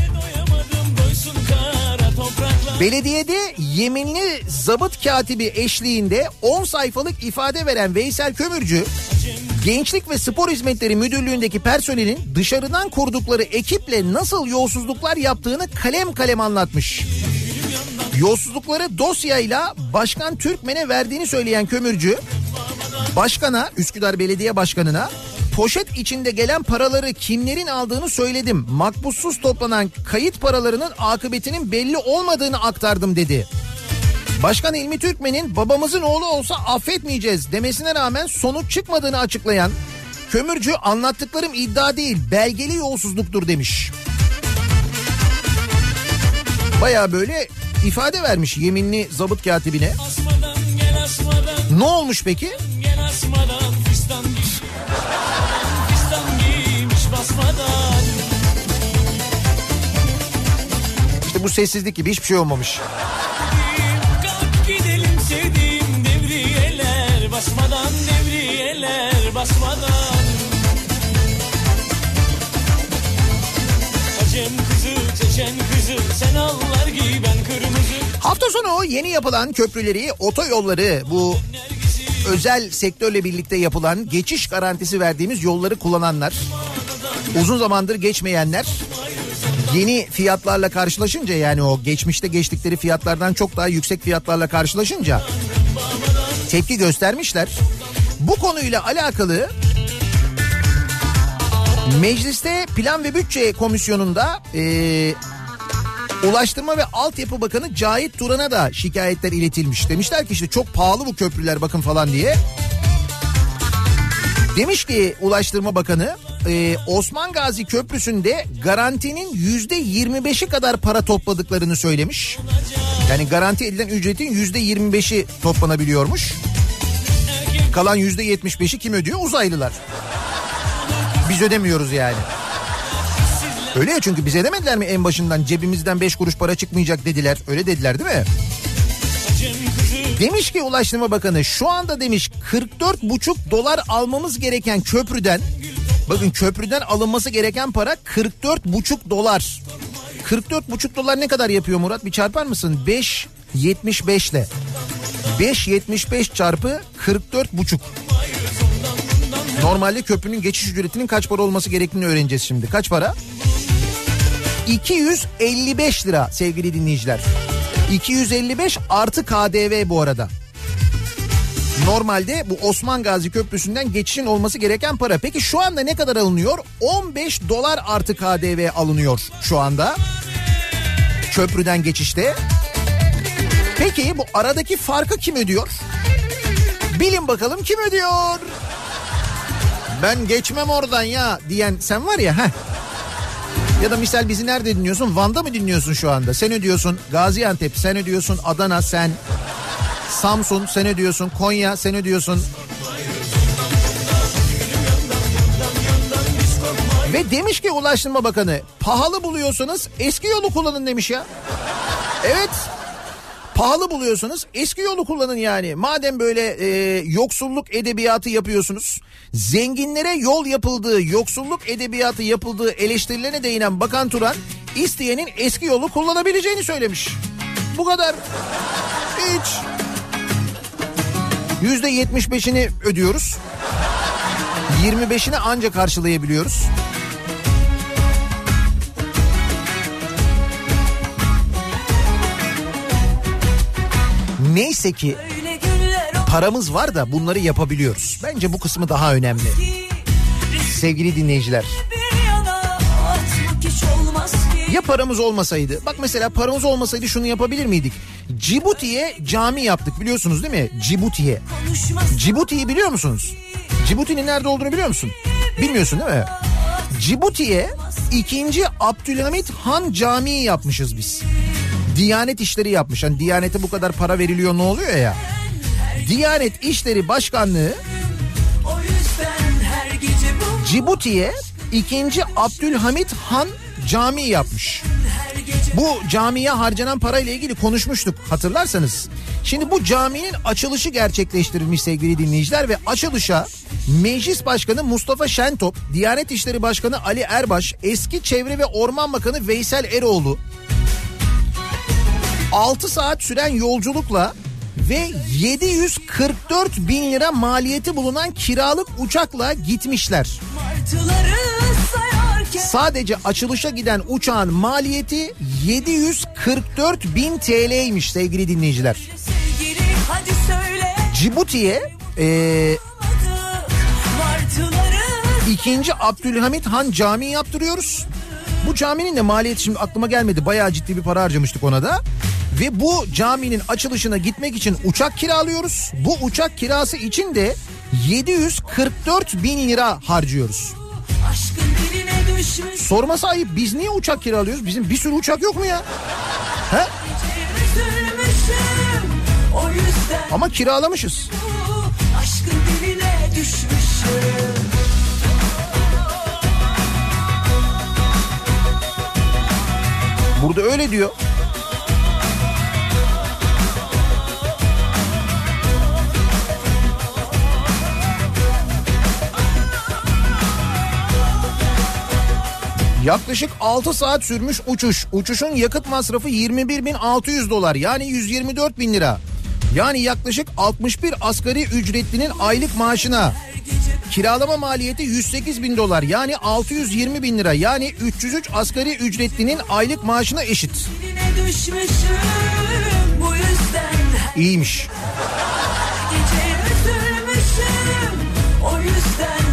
Belediyede yeminli zabıt katibi eşliğinde 10 sayfalık ifade veren Veysel Kömürcü, Gençlik ve Spor Hizmetleri Müdürlüğü'ndeki personelin dışarıdan kurdukları ekiple nasıl yolsuzluklar yaptığını kalem kalem anlatmış. Yolsuzlukları dosyayla Başkan Türkmen'e verdiğini söyleyen Kömürcü, Başkana, Üsküdar Belediye Başkanı'na poşet içinde gelen paraları kimlerin aldığını söyledim. Makbussuz toplanan kayıt paralarının akıbetinin belli olmadığını aktardım dedi. Başkan İlmi Türkmen'in babamızın oğlu olsa affetmeyeceğiz demesine rağmen sonuç çıkmadığını açıklayan Kömürcü anlattıklarım iddia değil belgeli yolsuzluktur demiş. Baya böyle ifade vermiş yeminli zabıt katibine. Ne olmuş peki? İşte bu sessizlik gibi hiçbir şey olmamış. Gidelim sevdiğim devriyeler. Basmadan devriyeler basmadan. Acem kızı Çeçen kızı sen allar giy ben kırmızı. Hafta sonu yeni yapılan köprüleri, otoyolları, bu özel sektörle birlikte yapılan geçiş garantisi verdiğimiz yolları kullananlar, uzun zamandır geçmeyenler yeni fiyatlarla karşılaşınca yani o geçmişte geçtikleri fiyatlardan çok daha yüksek fiyatlarla karşılaşınca tepki göstermişler. Bu konuyla alakalı mecliste plan ve bütçe komisyonunda eee Ulaştırma ve Altyapı Bakanı Cahit Turan'a da şikayetler iletilmiş. Demişler ki işte çok pahalı bu köprüler bakın falan diye. Demiş ki Ulaştırma Bakanı e, Osman Gazi Köprüsü'nde garantinin yüzde 25'i kadar para topladıklarını söylemiş. Yani garanti edilen ücretin yüzde 25'i toplanabiliyormuş. Kalan yüzde 75'i kim ödüyor? Uzaylılar. Biz ödemiyoruz yani. Öyle ya çünkü bize demediler mi en başından cebimizden 5 kuruş para çıkmayacak dediler. Öyle dediler değil mi? Demiş ki Ulaştırma Bakanı şu anda demiş 44,5 dolar almamız gereken köprüden bakın köprüden alınması gereken para 44,5 dolar. 44,5 dolar ne kadar yapıyor Murat? Bir çarpar mısın? 5.75 ile. 5.75 çarpı 44,5. Normalde köprünün geçiş ücretinin kaç para olması gerektiğini öğreneceğiz şimdi. Kaç para? 255 lira sevgili dinleyiciler. 255 artı KDV bu arada. Normalde bu Osman Gazi Köprüsü'nden geçişin olması gereken para. Peki şu anda ne kadar alınıyor? 15 dolar artı KDV alınıyor şu anda. Köprüden geçişte. Peki bu aradaki farkı kim ödüyor? Bilin bakalım kim ödüyor? Ben geçmem oradan ya diyen sen var ya heh. Ya da misal bizi nerede dinliyorsun? Van'da mı dinliyorsun şu anda? Sen ödüyorsun. Gaziantep sen ödüyorsun. Adana sen. Samsun sen ödüyorsun. Konya sen ödüyorsun. Ve demiş ki Ulaştırma Bakanı pahalı buluyorsanız eski yolu kullanın demiş ya. Evet pahalı buluyorsanız eski yolu kullanın yani. Madem böyle e, yoksulluk edebiyatı yapıyorsunuz. Zenginlere yol yapıldığı, yoksulluk edebiyatı yapıldığı eleştirilerine değinen Bakan Turan isteyenin eski yolu kullanabileceğini söylemiş. Bu kadar. Hiç. Yüzde yetmiş beşini ödüyoruz. 25'ini anca karşılayabiliyoruz. Neyse ki paramız var da bunları yapabiliyoruz. Bence bu kısmı daha önemli. Sevgili dinleyiciler. Ya paramız olmasaydı? Bak mesela paramız olmasaydı şunu yapabilir miydik? Cibuti'ye cami yaptık biliyorsunuz değil mi? Cibuti'ye. Cibuti'yi biliyor musunuz? Cibuti'nin nerede olduğunu biliyor musun? Bilmiyorsun değil mi? Cibuti'ye 2. Abdülhamit Han Camii yapmışız biz. Diyanet işleri yapmış. Hani Diyanete bu kadar para veriliyor ne oluyor ya? Diyanet İşleri Başkanlığı Cibuti'ye 2. Abdülhamit Han Camii yapmış. Bu camiye harcanan parayla ilgili konuşmuştuk hatırlarsanız. Şimdi bu caminin açılışı gerçekleştirilmiş sevgili dinleyiciler ve açılışa Meclis Başkanı Mustafa Şentop, Diyanet İşleri Başkanı Ali Erbaş, eski Çevre ve Orman Bakanı Veysel Eroğlu 6 saat süren yolculukla ve 744 bin lira maliyeti bulunan kiralık uçakla gitmişler. martıları Sadece açılışa giden uçağın maliyeti 744 bin TL'ymiş sevgili dinleyiciler. Cibuti'ye martıları 2. Abdülhamit Han Camii yaptırıyoruz. Bu caminin de maliyeti şimdi aklıma gelmedi. Bayağı ciddi bir para harcamıştık ona da. Ve bu caminin açılışına gitmek için uçak kiralıyoruz. Bu uçak kirası için de 744 bin lira harcıyoruz. aşkın Sorması ayıp biz niye uçak kiralıyoruz? Bizim bir sürü uçak yok mu ya? He? Ama kiralamışız. aşkın diline düşmüşüm Burada öyle diyor. Yaklaşık 6 saat sürmüş uçuş. Uçuşun yakıt masrafı 21.600 dolar yani 124 bin lira. Yani yaklaşık 61 asgari ücretlinin aylık maaşına kiralama maliyeti 108 bin dolar yani 620 bin lira yani 303 asgari ücretlinin aylık maaşına eşit. İyiymiş. gece o yüzden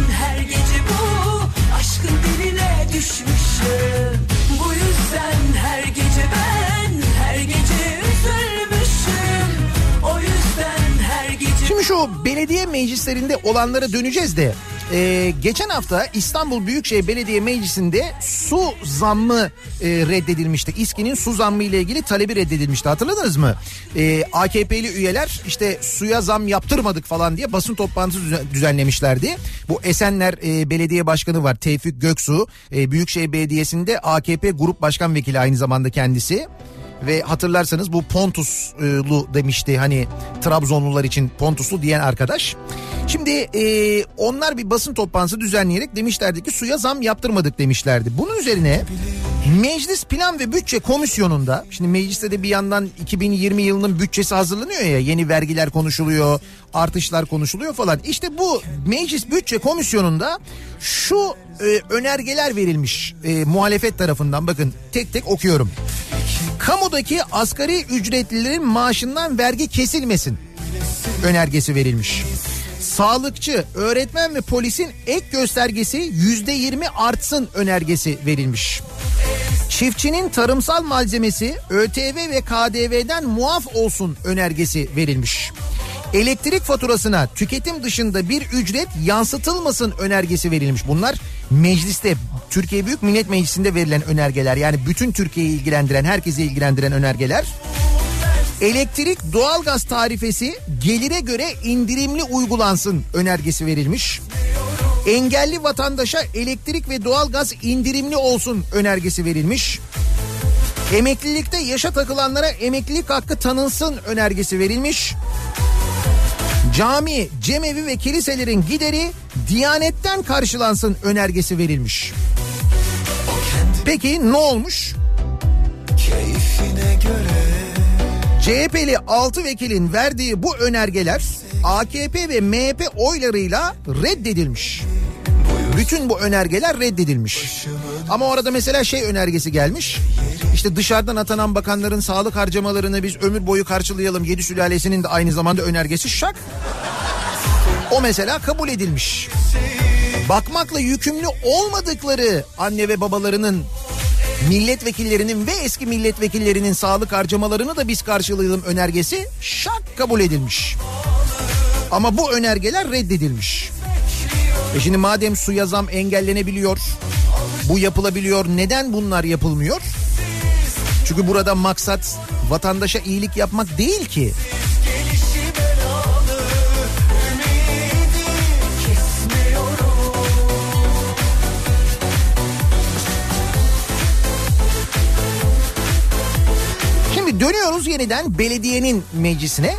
şu belediye meclislerinde olanlara döneceğiz de e, geçen hafta İstanbul Büyükşehir Belediye Meclisi'nde su zammı e, reddedilmişti. İSKİ'nin su zammı ile ilgili talebi reddedilmişti hatırladınız mı? E, AKP'li üyeler işte suya zam yaptırmadık falan diye basın toplantısı düzen- düzenlemişlerdi. Bu Esenler e, Belediye Başkanı var Tevfik Göksu. E, Büyükşehir Belediyesi'nde AKP Grup Başkan Vekili aynı zamanda kendisi. Ve hatırlarsanız bu Pontuslu demişti hani Trabzonlular için Pontuslu diyen arkadaş. Şimdi e, onlar bir basın toplantısı düzenleyerek demişlerdi ki suya zam yaptırmadık demişlerdi. Bunun üzerine Meclis Plan ve Bütçe Komisyonu'nda şimdi mecliste de bir yandan 2020 yılının bütçesi hazırlanıyor ya yeni vergiler konuşuluyor artışlar konuşuluyor falan. İşte bu Meclis Bütçe Komisyonu'nda şu e, önergeler verilmiş e, muhalefet tarafından bakın tek tek okuyorum. Kamudaki asgari ücretlilerin maaşından vergi kesilmesin önergesi verilmiş. Sağlıkçı, öğretmen ve polisin ek göstergesi yüzde yirmi artsın önergesi verilmiş. Çiftçinin tarımsal malzemesi ÖTV ve KDV'den muaf olsun önergesi verilmiş. Elektrik faturasına tüketim dışında bir ücret yansıtılmasın önergesi verilmiş. Bunlar mecliste Türkiye Büyük Millet Meclisi'nde verilen önergeler. Yani bütün Türkiye'yi ilgilendiren, herkesi ilgilendiren önergeler. Elektrik doğalgaz tarifesi gelire göre indirimli uygulansın önergesi verilmiş. Engelli vatandaşa elektrik ve doğalgaz indirimli olsun önergesi verilmiş. Emeklilikte yaşa takılanlara emeklilik hakkı tanınsın önergesi verilmiş. Cami, cemevi ve kiliselerin gideri Diyanetten karşılansın önergesi verilmiş. Peki ne olmuş? Keyfine göre CHP'li 6 vekilin verdiği bu önergeler AKP ve MHP oylarıyla reddedilmiş. Bütün bu önergeler reddedilmiş. Ama orada mesela şey önergesi gelmiş. İşte dışarıdan atanan bakanların sağlık harcamalarını biz ömür boyu karşılayalım. Yedi sülalesinin de aynı zamanda önergesi şak. O mesela kabul edilmiş. Bakmakla yükümlü olmadıkları anne ve babalarının milletvekillerinin ve eski milletvekillerinin sağlık harcamalarını da biz karşılayalım önergesi şak kabul edilmiş. Ama bu önergeler reddedilmiş. E şimdi madem suya zam engellenebiliyor, bu yapılabiliyor, neden bunlar yapılmıyor? Çünkü burada maksat vatandaşa iyilik yapmak değil ki. Şimdi dönüyoruz yeniden belediyenin meclisine.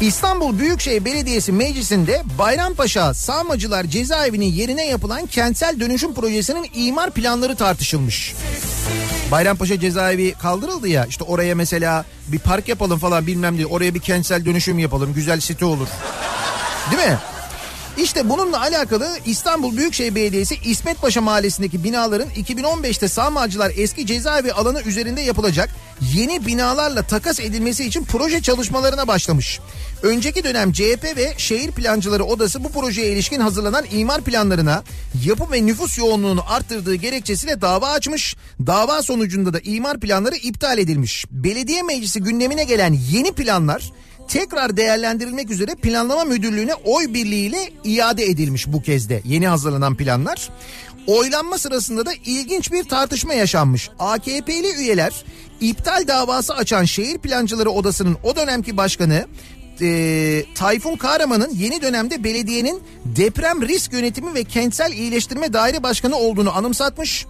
İstanbul Büyükşehir Belediyesi Meclisi'nde Bayrampaşa Sağmacılar Cezaevinin yerine yapılan kentsel dönüşüm projesinin imar planları tartışılmış. Bayrampaşa cezaevi kaldırıldı ya işte oraya mesela bir park yapalım falan bilmem diye oraya bir kentsel dönüşüm yapalım güzel site olur. Değil mi? İşte bununla alakalı İstanbul Büyükşehir Belediyesi İsmetpaşa Mahallesi'ndeki binaların 2015'te Sağmacılar eski cezaevi alanı üzerinde yapılacak yeni binalarla takas edilmesi için proje çalışmalarına başlamış. Önceki dönem CHP ve Şehir Plancıları Odası bu projeye ilişkin hazırlanan imar planlarına yapı ve nüfus yoğunluğunu arttırdığı gerekçesiyle dava açmış. Dava sonucunda da imar planları iptal edilmiş. Belediye meclisi gündemine gelen yeni planlar tekrar değerlendirilmek üzere planlama müdürlüğüne oy birliğiyle iade edilmiş bu kez de yeni hazırlanan planlar. Oylanma sırasında da ilginç bir tartışma yaşanmış. AKP'li üyeler iptal davası açan Şehir Plancıları Odası'nın o dönemki başkanı e, Tayfun Kahraman'ın yeni dönemde belediyenin deprem risk yönetimi ve kentsel iyileştirme daire başkanı olduğunu anımsatmış.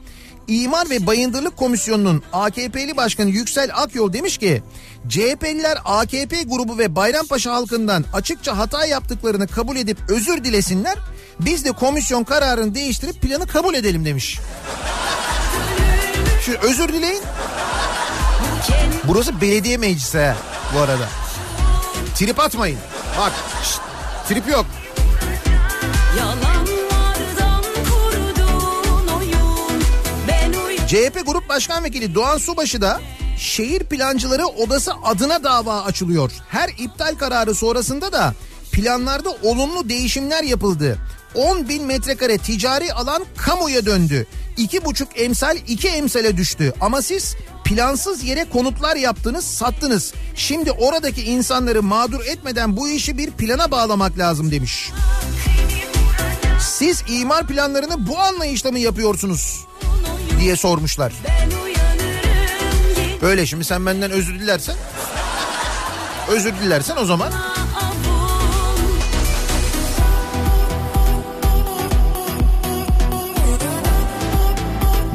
İmar ve Bayındırlık Komisyonu'nun AKP'li başkanı Yüksel Akyol demiş ki CHP'liler AKP grubu ve Bayrampaşa halkından açıkça hata yaptıklarını kabul edip özür dilesinler. Biz de komisyon kararını değiştirip planı kabul edelim demiş. Şu özür dileyin. Burası belediye meclisi bu arada. Trip atmayın. Bak şşt, trip yok. Yalanlardan CHP Grup Başkan Vekili Doğan Subaşı da Şehir Plancıları Odası adına dava açılıyor. Her iptal kararı sonrasında da planlarda olumlu değişimler yapıldı. 10 bin metrekare ticari alan kamuya döndü. 2,5 emsal 2 emsale düştü. Ama siz plansız yere konutlar yaptınız sattınız. Şimdi oradaki insanları mağdur etmeden bu işi bir plana bağlamak lazım demiş. Siz imar planlarını bu anlayışla mı yapıyorsunuz diye sormuşlar. Böyle şimdi sen benden özür dilersen özür dilersen o zaman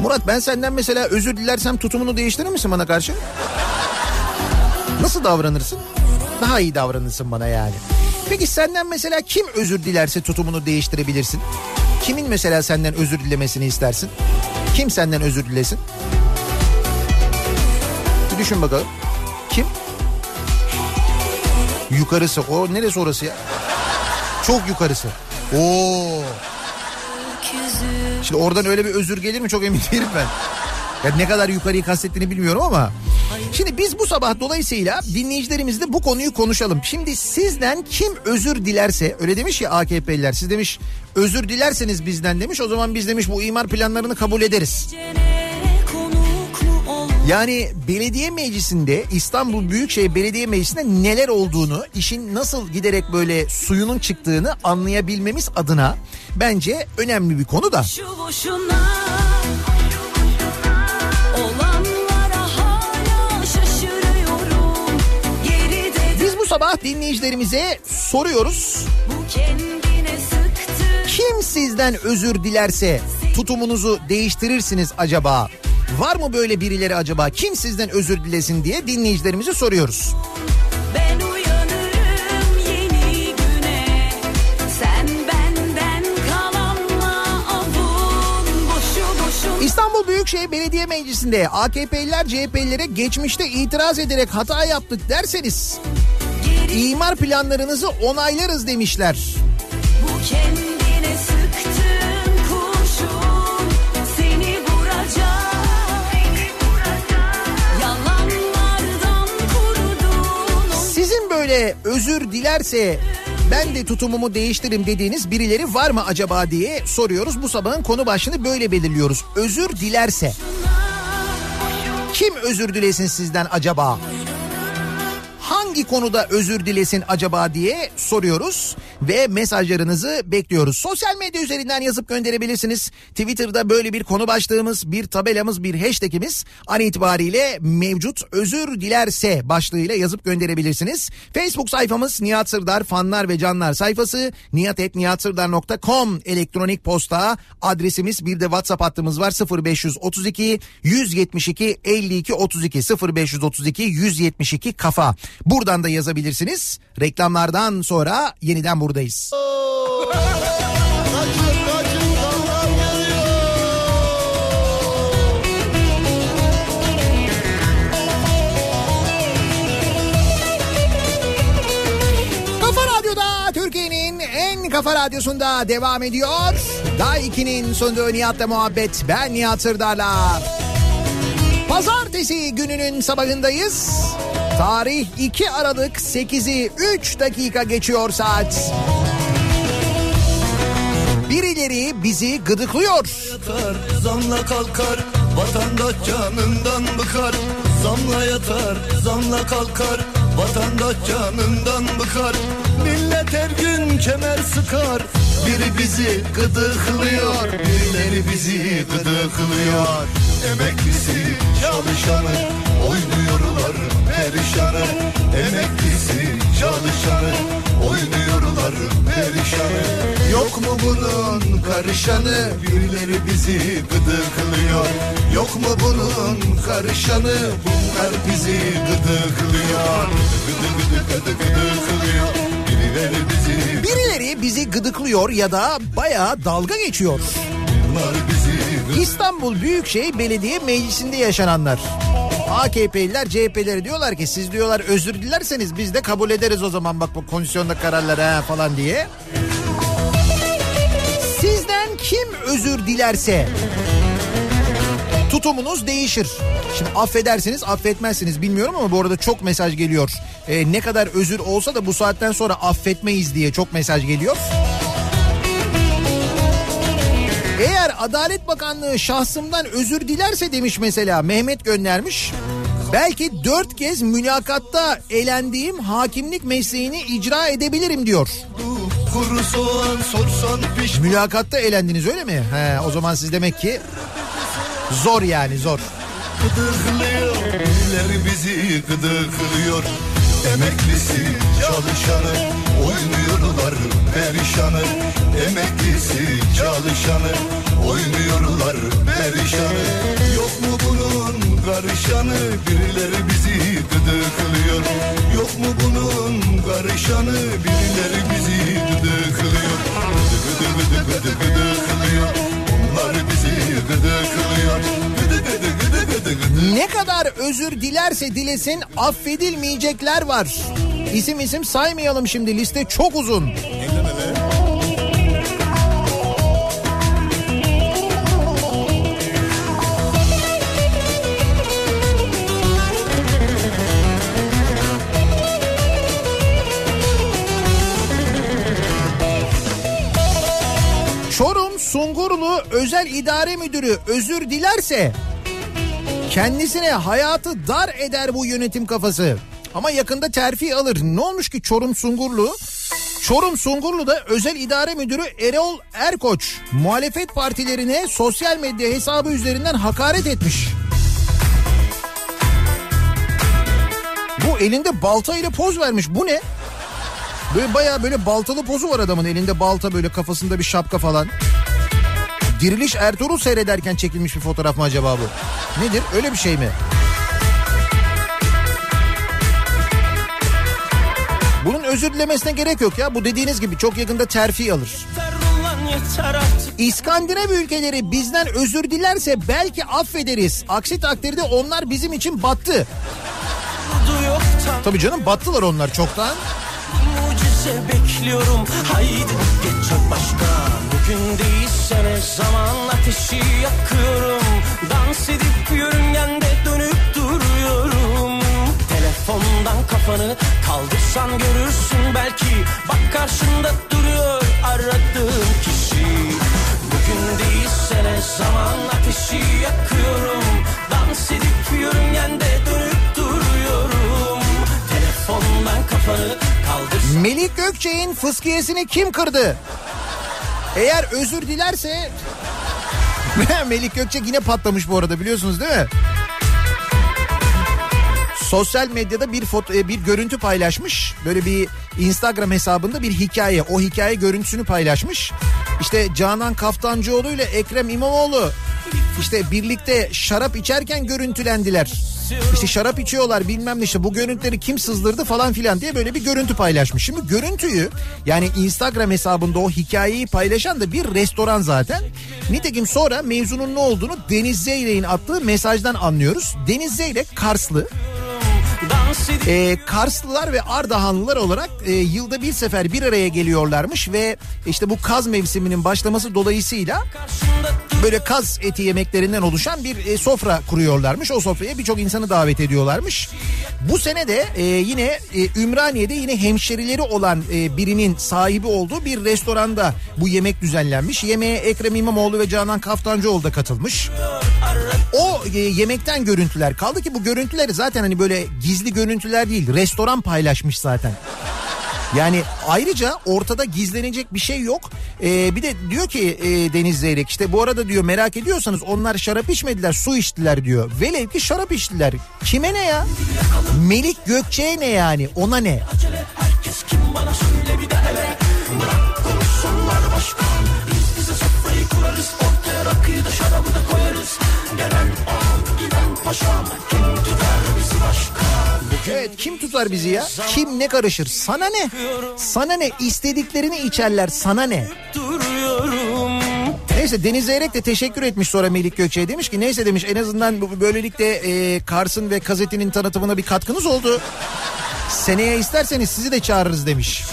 Murat ben senden mesela özür dilersem tutumunu değiştirir misin bana karşı? Nasıl davranırsın? Daha iyi davranırsın bana yani. Peki senden mesela kim özür dilerse tutumunu değiştirebilirsin? Kimin mesela senden özür dilemesini istersin? Kim senden özür dilesin? Bir düşün bakalım. Kim? Yukarısı. O neresi orası ya? Çok yukarısı. Oo. Şimdi oradan öyle bir özür gelir mi çok emin değilim ben. Ya ne kadar yukarıyı kastettiğini bilmiyorum ama. Şimdi biz bu sabah dolayısıyla dinleyicilerimizle bu konuyu konuşalım. Şimdi sizden kim özür dilerse öyle demiş ya AKP'liler siz demiş özür dilerseniz bizden demiş o zaman biz demiş bu imar planlarını kabul ederiz. Yani belediye meclisinde İstanbul Büyükşehir Belediye Meclisi'nde neler olduğunu, işin nasıl giderek böyle suyunun çıktığını anlayabilmemiz adına bence önemli bir konu da. Şu boşuna sabah dinleyicilerimize soruyoruz. Kim sizden özür dilerse tutumunuzu değiştirirsiniz acaba? Var mı böyle birileri acaba? Kim sizden özür dilesin diye dinleyicilerimize soruyoruz. İstanbul Büyükşehir Belediye Meclisi'nde AKP'liler CHP'lilere geçmişte itiraz ederek hata yaptık derseniz İmar planlarınızı onaylarız demişler. Kurşun, seni vuracak, Sizin böyle özür dilerse ben de tutumumu değiştirim dediğiniz birileri var mı acaba diye soruyoruz. Bu sabahın konu başlığını böyle belirliyoruz. Özür dilerse. Kim özür dilesin sizden acaba? Hangi konuda özür dilesin acaba diye soruyoruz ve mesajlarınızı bekliyoruz. Sosyal medya üzerinden yazıp gönderebilirsiniz. Twitter'da böyle bir konu başlığımız, bir tabelamız, bir hashtagimiz an itibariyle mevcut. Özür dilerse başlığıyla yazıp gönderebilirsiniz. Facebook sayfamız Nihat Sırdar fanlar ve canlar sayfası nihatetnihatsırdar.com elektronik posta adresimiz bir de WhatsApp hattımız var 0532 172 52 32 0532 172 kafa. Buradan da yazabilirsiniz. Reklamlardan sonra yeniden buradayız. Kafa radyosunda devam ediyor. Day 2'nin sunduğu Nihat'la muhabbet. Ben Nihat Sırdar'la. Pazartesi gününün sabahındayız. Tarih 2 Aralık 8'i 3 dakika geçiyor saat. Birileri bizi gıdıklıyor. yatar, zamla kalkar, vatandaş canından bıkar. Zamla yatar, zamla kalkar, vatandaş canından bıkar. Millet her gün kemer sıkar, biri bizi gıdıklıyor, birileri bizi gıdıklıyor. Emeklisi, çalışanı, oynuyorlar perişanı. Emeklisi, çalışanı, oynuyorlar perişanı. Yok mu bunun karışanı, birileri bizi gıdıklıyor. Yok mu bunun karışanı, bunlar bizi gıdıklıyor. Gıdı gıdı gıdı gıdıklıyor, bizi, Birileri bizi gıdıklıyor ya da bayağı dalga geçiyor. İstanbul Büyükşehir Belediye Meclisi'nde yaşananlar. AKP'liler CHP'leri diyorlar ki siz diyorlar özür dilerseniz biz de kabul ederiz o zaman bak bu komisyonda kararları ha falan diye. Sizden kim özür dilerse tutumunuz değişir. Şimdi affedersiniz affetmezsiniz bilmiyorum ama bu arada çok mesaj geliyor. Ee, ne kadar özür olsa da bu saatten sonra affetmeyiz diye çok mesaj geliyor. Eğer Adalet Bakanlığı şahsımdan özür dilerse demiş mesela Mehmet göndermiş. Belki dört kez mülakatta elendiğim hakimlik mesleğini icra edebilirim diyor. soğan Mülakatta elendiniz öyle mi? He, o zaman siz demek ki zor yani zor. gıdıklıyor, birileri bizi gıdıklıyor. Emeklisi, çalışanı, oynuyorlar perişanı. Emeklisi, çalışanı, oynuyorlar perişanı. Yok mu bunun karışanı, birileri bizi gıdıklıyor. Yok mu bunun karışanı, birileri bizi gıdıklıyor. Gıdı gıdı gıdı gıdı gıdıklıyor, onlar bizi Ne kadar özür dilerse dilesin affedilmeyecekler var. İsim isim saymayalım şimdi liste çok uzun. Çorum Sungurlu Özel İdare Müdürü özür dilerse kendisine hayatı dar eder bu yönetim kafası. Ama yakında terfi alır. Ne olmuş ki Çorum Sungurlu? Çorum Sungurlu'da özel idare müdürü Erol Erkoç muhalefet partilerine sosyal medya hesabı üzerinden hakaret etmiş. Bu elinde balta ile poz vermiş. Bu ne? Böyle bayağı böyle baltalı pozu var adamın elinde balta böyle kafasında bir şapka falan. Diriliş Ertuğrul seyrederken çekilmiş bir fotoğraf mı acaba bu? Nedir? Öyle bir şey mi? Bunun özür dilemesine gerek yok ya. Bu dediğiniz gibi çok yakında terfi alır. İskandinav ülkeleri bizden özür dilerse belki affederiz. Aksi takdirde onlar bizim için battı. Tabii canım battılar onlar çoktan. Mucize bekliyorum Haydi geç başka Bugün değilse zaman ateşi yakıyorum. Dans edip yörüngende dönüp duruyorum. Telefonda Telefondan kafanı kaldırsan görürsün belki Bak karşında duruyor aradığın kişi. Bugün değilse zaman ateşi yakıyorum. Dans edip yörüngende dönüp duruyorum. Telefondan kafanı kaldır Melik Gökçe'nin fıskiyesini kim kırdı? Eğer özür dilerse... Melik Gökçe yine patlamış bu arada biliyorsunuz değil mi? Sosyal medyada bir foto, e, bir görüntü paylaşmış. Böyle bir Instagram hesabında bir hikaye. O hikaye görüntüsünü paylaşmış. İşte Canan Kaftancıoğlu ile Ekrem İmamoğlu işte birlikte şarap içerken görüntülendiler. İşte şarap içiyorlar bilmem ne işte bu görüntüleri kim sızdırdı falan filan diye böyle bir görüntü paylaşmış. Şimdi görüntüyü yani Instagram hesabında o hikayeyi paylaşan da bir restoran zaten. Nitekim sonra mevzunun ne olduğunu Deniz Zeyrek'in attığı mesajdan anlıyoruz. Deniz Zeyrek Karslı. E, Karslılar ve Ardahanlılar olarak e, yılda bir sefer bir araya geliyorlarmış ve işte bu kaz mevsiminin başlaması dolayısıyla böyle kaz eti yemeklerinden oluşan bir e, sofra kuruyorlarmış. O sofraya birçok insanı davet ediyorlarmış. Bu sene de e, yine e, Ümraniye'de yine hemşerileri olan e, birinin sahibi olduğu bir restoranda bu yemek düzenlenmiş. Yemeğe Ekrem İmamoğlu ve Canan Kaftancıoğlu da katılmış. O e, yemekten görüntüler kaldı ki bu görüntüler zaten hani böyle gizli görüntüler değil. Restoran paylaşmış zaten. Yani ayrıca ortada gizlenecek bir şey yok. Ee, bir de diyor ki e, Deniz Zeyrek işte bu arada diyor merak ediyorsanız onlar şarap içmediler su içtiler diyor. Velev ki şarap içtiler. Kime ne ya? Melik Gökçe'ye ne yani ona ne? Evet kim tutar bizi ya? Kim ne karışır? Sana ne? Sana ne? İstediklerini içerler sana ne? Neyse Deniz Zeyrek de teşekkür etmiş sonra Melik Gökçe'ye demiş ki neyse demiş en azından böylelikle e, Kars'ın ve gazetenin tanıtımına bir katkınız oldu. Seneye isterseniz sizi de çağırırız demiş.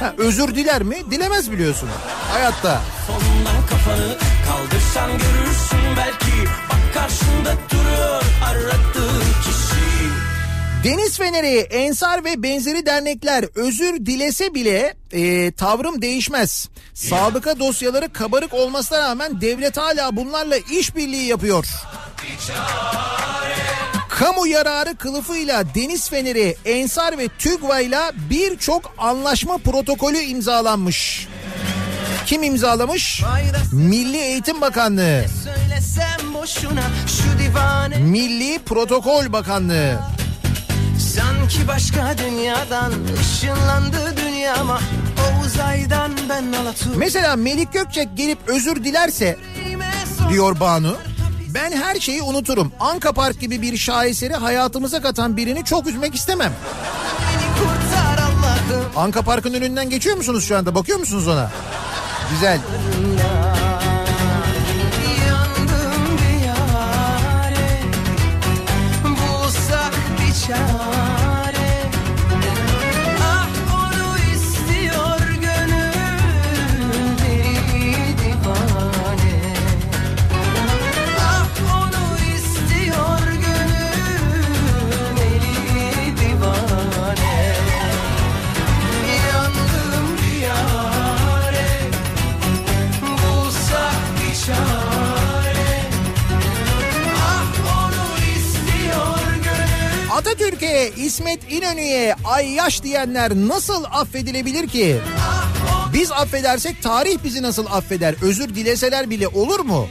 Ha, özür diler mi? Dilemez biliyorsun. Hayatta. Telefondan kafanı kaldırsan görürsün belki Bak karşında duruyor aradığın kişi Deniz Feneri, Ensar ve benzeri dernekler özür dilese bile e, tavrım değişmez. Sabıka dosyaları kabarık olmasına rağmen devlet hala bunlarla işbirliği yapıyor. Kamu yararı kılıfıyla Deniz Feneri, Ensar ve TÜGVA'yla birçok anlaşma protokolü imzalanmış. Kim imzalamış? Milli Eğitim Bakanlığı, Milli Protokol Bakanlığı. Sanki başka dünyadan ışınlandı dünyama O uzaydan ben alatur Mesela Melik Gökçek gelip özür dilerse diyor Banu. Ben her şeyi unuturum. Anka Park gibi bir şaheseri hayatımıza katan birini çok üzmek istemem. Anka Park'ın önünden geçiyor musunuz şu anda? Bakıyor musunuz ona? Güzel. Yandım İsmet İnönü'ye ay yaş diyenler nasıl affedilebilir ki? Biz affedersek tarih bizi nasıl affeder? Özür dileseler bile olur mu?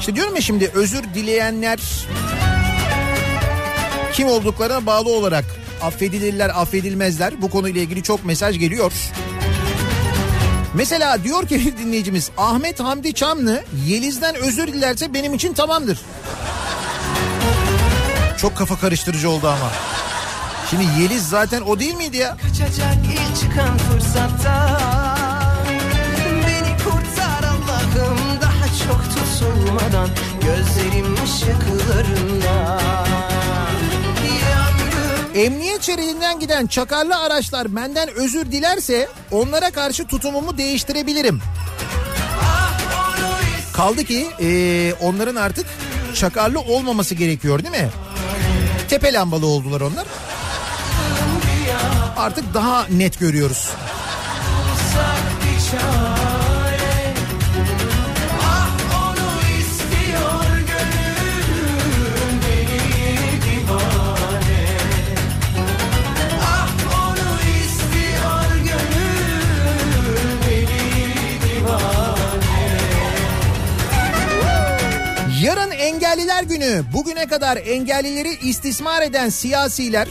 İşte diyorum ya şimdi özür dileyenler kim olduklarına bağlı olarak affedilirler, affedilmezler. Bu konuyla ilgili çok mesaj geliyor. Mesela diyor ki bir dinleyicimiz Ahmet Hamdi Çamlı Yeliz'den özür dilerse benim için tamamdır. Çok kafa karıştırıcı oldu ama. Şimdi Yeliz zaten o değil miydi ya? Kaçacak ilk çıkan fırsatta Beni kurtar Allah'ım daha çok tutulmadan Gözlerim ışıklarında Emniyet şeridinden giden çakarlı araçlar benden özür dilerse onlara karşı tutumumu değiştirebilirim. Kaldı ki eee, onların artık çakarlı olmaması gerekiyor değil mi? Tepe lambalı oldular onlar. Artık daha net görüyoruz. Engelliler günü. Bugüne kadar engellileri istismar eden siyasiler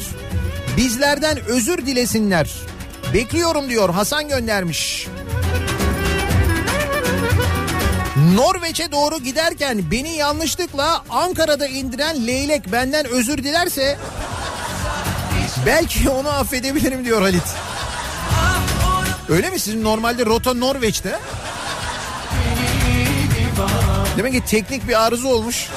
bizlerden özür dilesinler. Bekliyorum diyor Hasan göndermiş. Norveç'e doğru giderken beni yanlışlıkla Ankara'da indiren leylek benden özür dilerse belki onu affedebilirim diyor Halit. Öyle mi sizin normalde rota Norveç'te? Demek ki teknik bir arıza olmuş.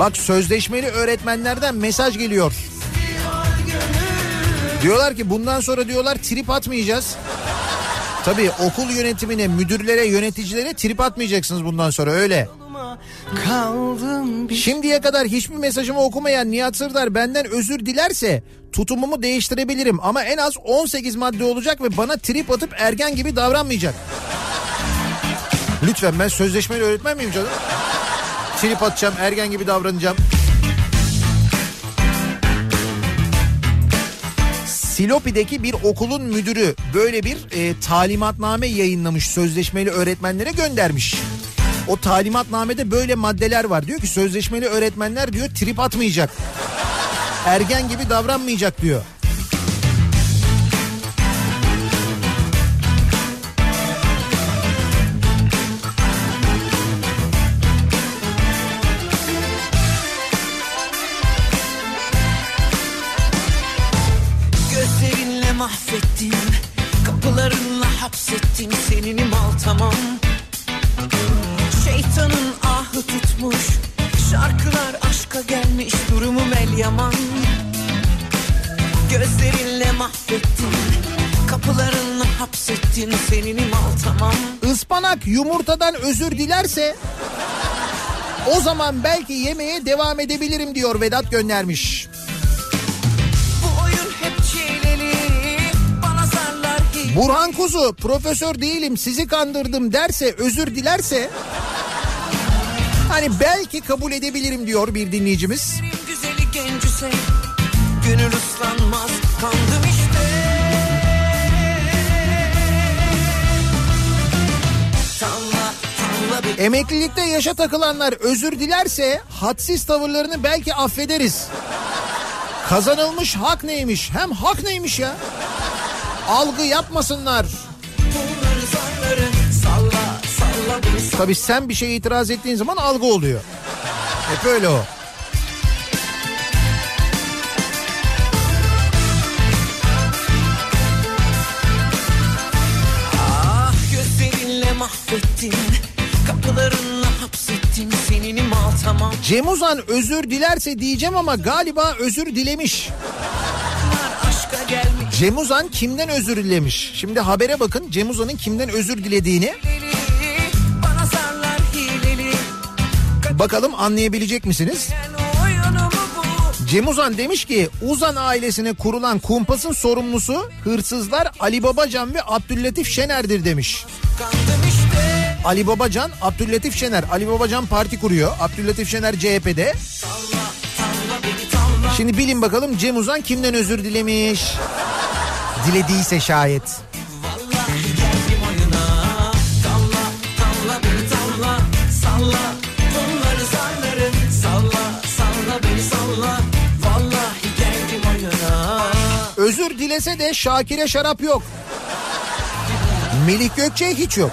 Bak sözleşmeli öğretmenlerden mesaj geliyor. Diyorlar ki bundan sonra diyorlar trip atmayacağız. Tabii okul yönetimine, müdürlere, yöneticilere trip atmayacaksınız bundan sonra öyle. Şimdiye kadar hiçbir mesajımı okumayan Nihat Sırdar benden özür dilerse tutumumu değiştirebilirim ama en az 18 madde olacak ve bana trip atıp ergen gibi davranmayacak. Lütfen ben sözleşmeli öğretmen miyim canım? Trip atacağım, ergen gibi davranacağım. Silopi'deki bir okulun müdürü böyle bir e, talimatname yayınlamış sözleşmeli öğretmenlere göndermiş. O talimatnamede böyle maddeler var. Diyor ki sözleşmeli öğretmenler diyor trip atmayacak. Ergen gibi davranmayacak diyor. Mahvettin Kapılarınla hapsettin Senini mal tamam Şeytanın ahı tutmuş. Şarkılar aşka gelmiş Durumum el yaman. Gözlerinle mahvettin Kapılarınla hapsettin Senini mal tamam. Ispanak yumurtadan özür dilerse o zaman belki yemeğe devam edebilirim diyor Vedat göndermiş. Burhan Kuzu profesör değilim sizi kandırdım derse özür dilerse hani belki kabul edebilirim diyor bir dinleyicimiz. güzeli gencüse Gönül ıslanmaz kandım işte Emeklilikte yaşa takılanlar özür dilerse hadsiz tavırlarını belki affederiz. Kazanılmış hak neymiş? Hem hak neymiş ya? Algı yapmasınlar. Tabii sen bir şeye itiraz ettiğin zaman algı oluyor. Hep öyle o. Ah gözlerinle mahvettin Kapılarınla hapsettin Senini mal tamam Cem Uzan özür dilerse diyeceğim ama galiba özür dilemiş. Cem Uzan kimden özür dilemiş? Şimdi habere bakın Cem Uzan'ın kimden özür dilediğini. Bana Bakalım anlayabilecek misiniz? Cem Uzan demiş ki Uzan ailesine kurulan kumpasın sorumlusu hırsızlar Ali Babacan ve Abdüllatif Şener'dir demiş. İşte Ali Babacan, Abdüllatif Şener. Ali Babacan parti kuruyor. Abdüllatif Şener CHP'de. Şimdi bilin bakalım Cem Uzan kimden özür dilemiş? Dilediyse şayet. Özür dilese de Şakir'e şarap yok. Melih Gökçe hiç yok.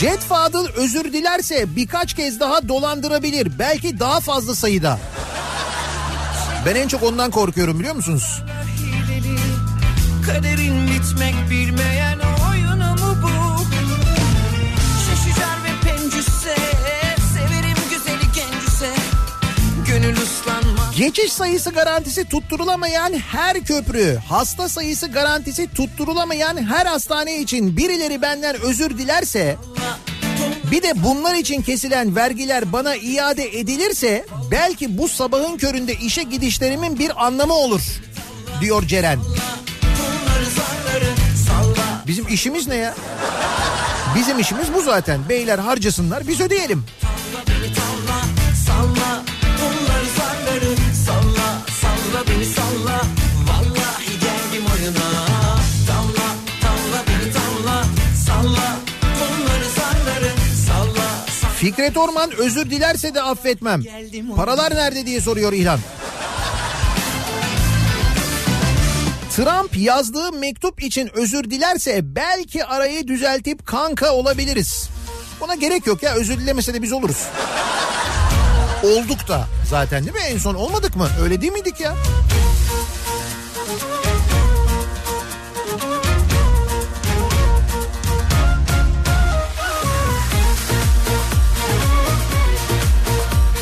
Jet Fadıl özür dilerse birkaç kez daha dolandırabilir. Belki daha fazla sayıda. Ben en çok ondan korkuyorum biliyor musunuz? Kaderin bitmek bilmeyen Geçiş sayısı garantisi tutturulamayan her köprü, hasta sayısı garantisi tutturulamayan her hastane için birileri benden özür dilerse, bir de bunlar için kesilen vergiler bana iade edilirse belki bu sabahın köründe işe gidişlerimin bir anlamı olur diyor Ceren. Bizim işimiz ne ya? Bizim işimiz bu zaten. Beyler harcasınlar biz ödeyelim. Salla salla beni salla Vallahi geldim oyuna Tavla tavla beni tavla Salla bunları zarları Salla Fikret Orman özür dilerse de affetmem. Paralar nerede diye soruyor İlhan. Trump yazdığı mektup için özür dilerse belki arayı düzeltip kanka olabiliriz. Buna gerek yok ya özür dilemese de biz oluruz. Olduk da zaten değil mi en son olmadık mı? Öyle değil miydik ya?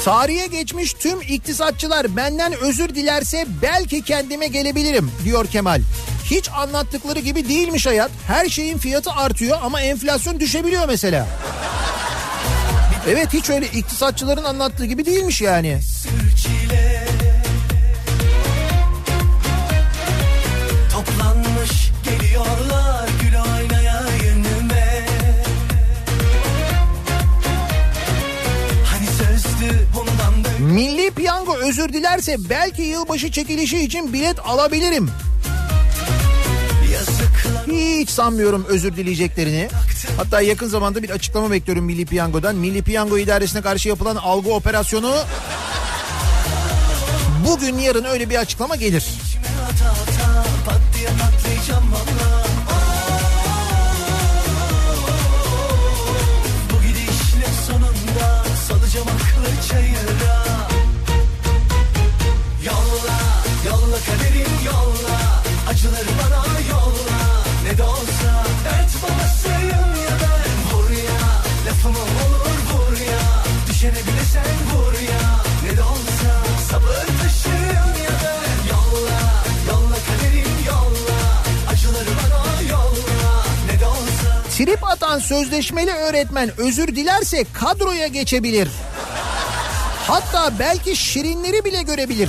Tarihe geçmiş tüm iktisatçılar benden özür dilerse belki kendime gelebilirim diyor Kemal. Hiç anlattıkları gibi değilmiş hayat. Her şeyin fiyatı artıyor ama enflasyon düşebiliyor mesela. Evet hiç öyle iktisatçıların anlattığı gibi değilmiş yani. çile Toplanmış geliyorlar gül oynaya yönüme Hani sözdü bundan böyle Milli Piyango özür dilerse belki yılbaşı çekilişi için bilet alabilirim. Hiç sanmıyorum özür dileyeceklerini. Hatta yakın zamanda bir açıklama bekliyorum Milli Piyango'dan. Milli Piyango idaresine karşı yapılan algı operasyonu bugün yarın öyle bir açıklama gelir. Yolla, yolla kaderim yolla Acıları Trip atan sözleşmeli öğretmen özür dilerse kadroya geçebilir. Hatta belki şirinleri bile görebilir.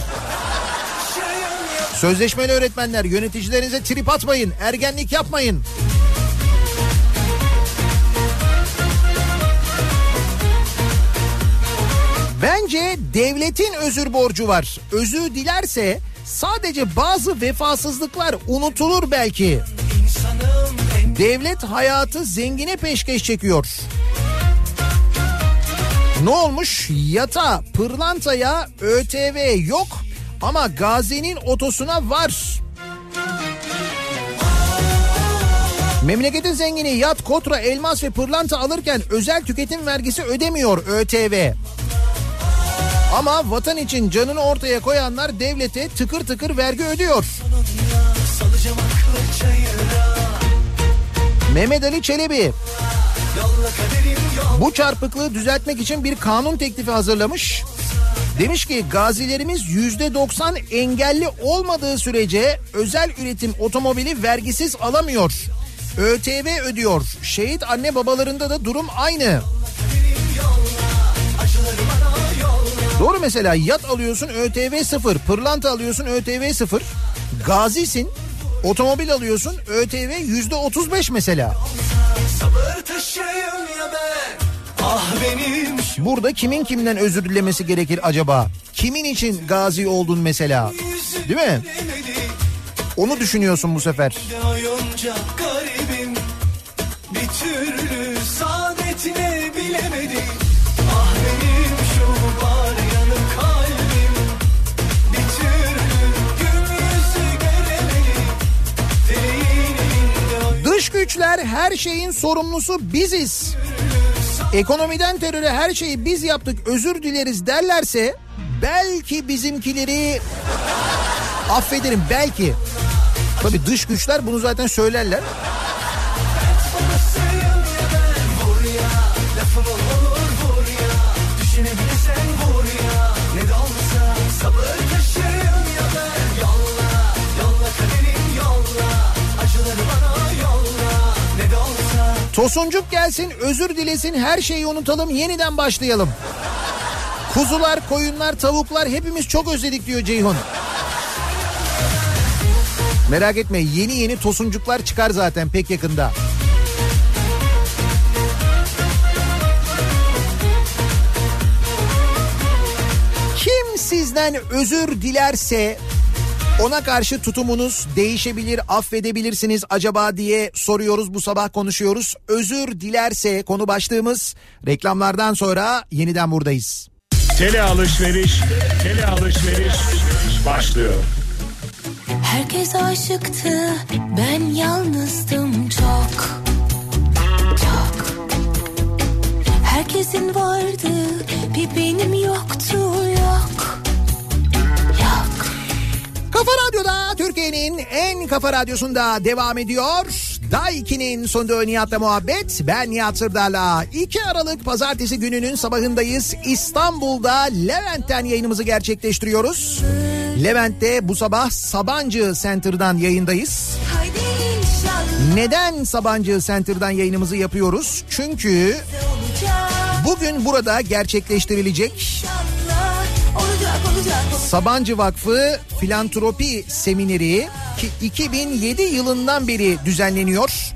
Sözleşmeli öğretmenler yöneticilerinize trip atmayın, ergenlik yapmayın. Bence devletin özür borcu var. Özür dilerse sadece bazı vefasızlıklar unutulur belki. Devlet hayatı zengine peşkeş çekiyor. Ne olmuş? Yata, pırlantaya ÖTV yok ama Gazi'nin otosuna var. Memleketin zengini yat, kotra, elmas ve pırlanta alırken özel tüketim vergisi ödemiyor ÖTV. Ama vatan için canını ortaya koyanlar devlete tıkır tıkır vergi ödüyor. çayıra Mehmet Ali Çelebi bu çarpıklığı düzeltmek için bir kanun teklifi hazırlamış. Demiş ki gazilerimiz yüzde 90 engelli olmadığı sürece özel üretim otomobili vergisiz alamıyor. ÖTV ödüyor. Şehit anne babalarında da durum aynı. Doğru mesela yat alıyorsun ÖTV sıfır, pırlanta alıyorsun ÖTV sıfır, gazisin, otomobil alıyorsun ÖTV yüzde 35 mesela. Sabır taşıyım ya ben Ah benim şu Burada kimin kimden özür dilemesi gerekir acaba? Kimin için gazi oldun mesela? Değil mi? Onu düşünüyorsun bu sefer. Bir türlü saadetine bilemedim güçler her şeyin sorumlusu biziz. Ekonomiden teröre her şeyi biz yaptık özür dileriz derlerse belki bizimkileri affederim belki. Tabii dış güçler bunu zaten söylerler. Tosuncuk gelsin özür dilesin her şeyi unutalım yeniden başlayalım. Kuzular, koyunlar, tavuklar hepimiz çok özledik diyor Ceyhun. Merak etme yeni yeni tosuncuklar çıkar zaten pek yakında. Kim sizden özür dilerse ona karşı tutumunuz değişebilir, affedebilirsiniz acaba diye soruyoruz bu sabah konuşuyoruz. Özür dilerse konu başlığımız reklamlardan sonra yeniden buradayız. Tele alışveriş, tele alışveriş başlıyor. Herkes aşıktı, ben yalnızdım çok. Çok. Herkesin vardı, bir benim yoktu yok. Kafa Radyo'da Türkiye'nin en kafa radyosunda devam ediyor. Daiki'nin sunduğu Nihat'la muhabbet. Ben Nihat Sırdar'la 2 Aralık pazartesi gününün sabahındayız. İstanbul'da Levent'ten yayınımızı gerçekleştiriyoruz. Levent'te bu sabah Sabancı Center'dan yayındayız. Neden Sabancı Center'dan yayınımızı yapıyoruz? Çünkü bugün burada gerçekleştirilecek. Sabancı Vakfı Filantropi Semineri ki 2007 yılından beri düzenleniyor.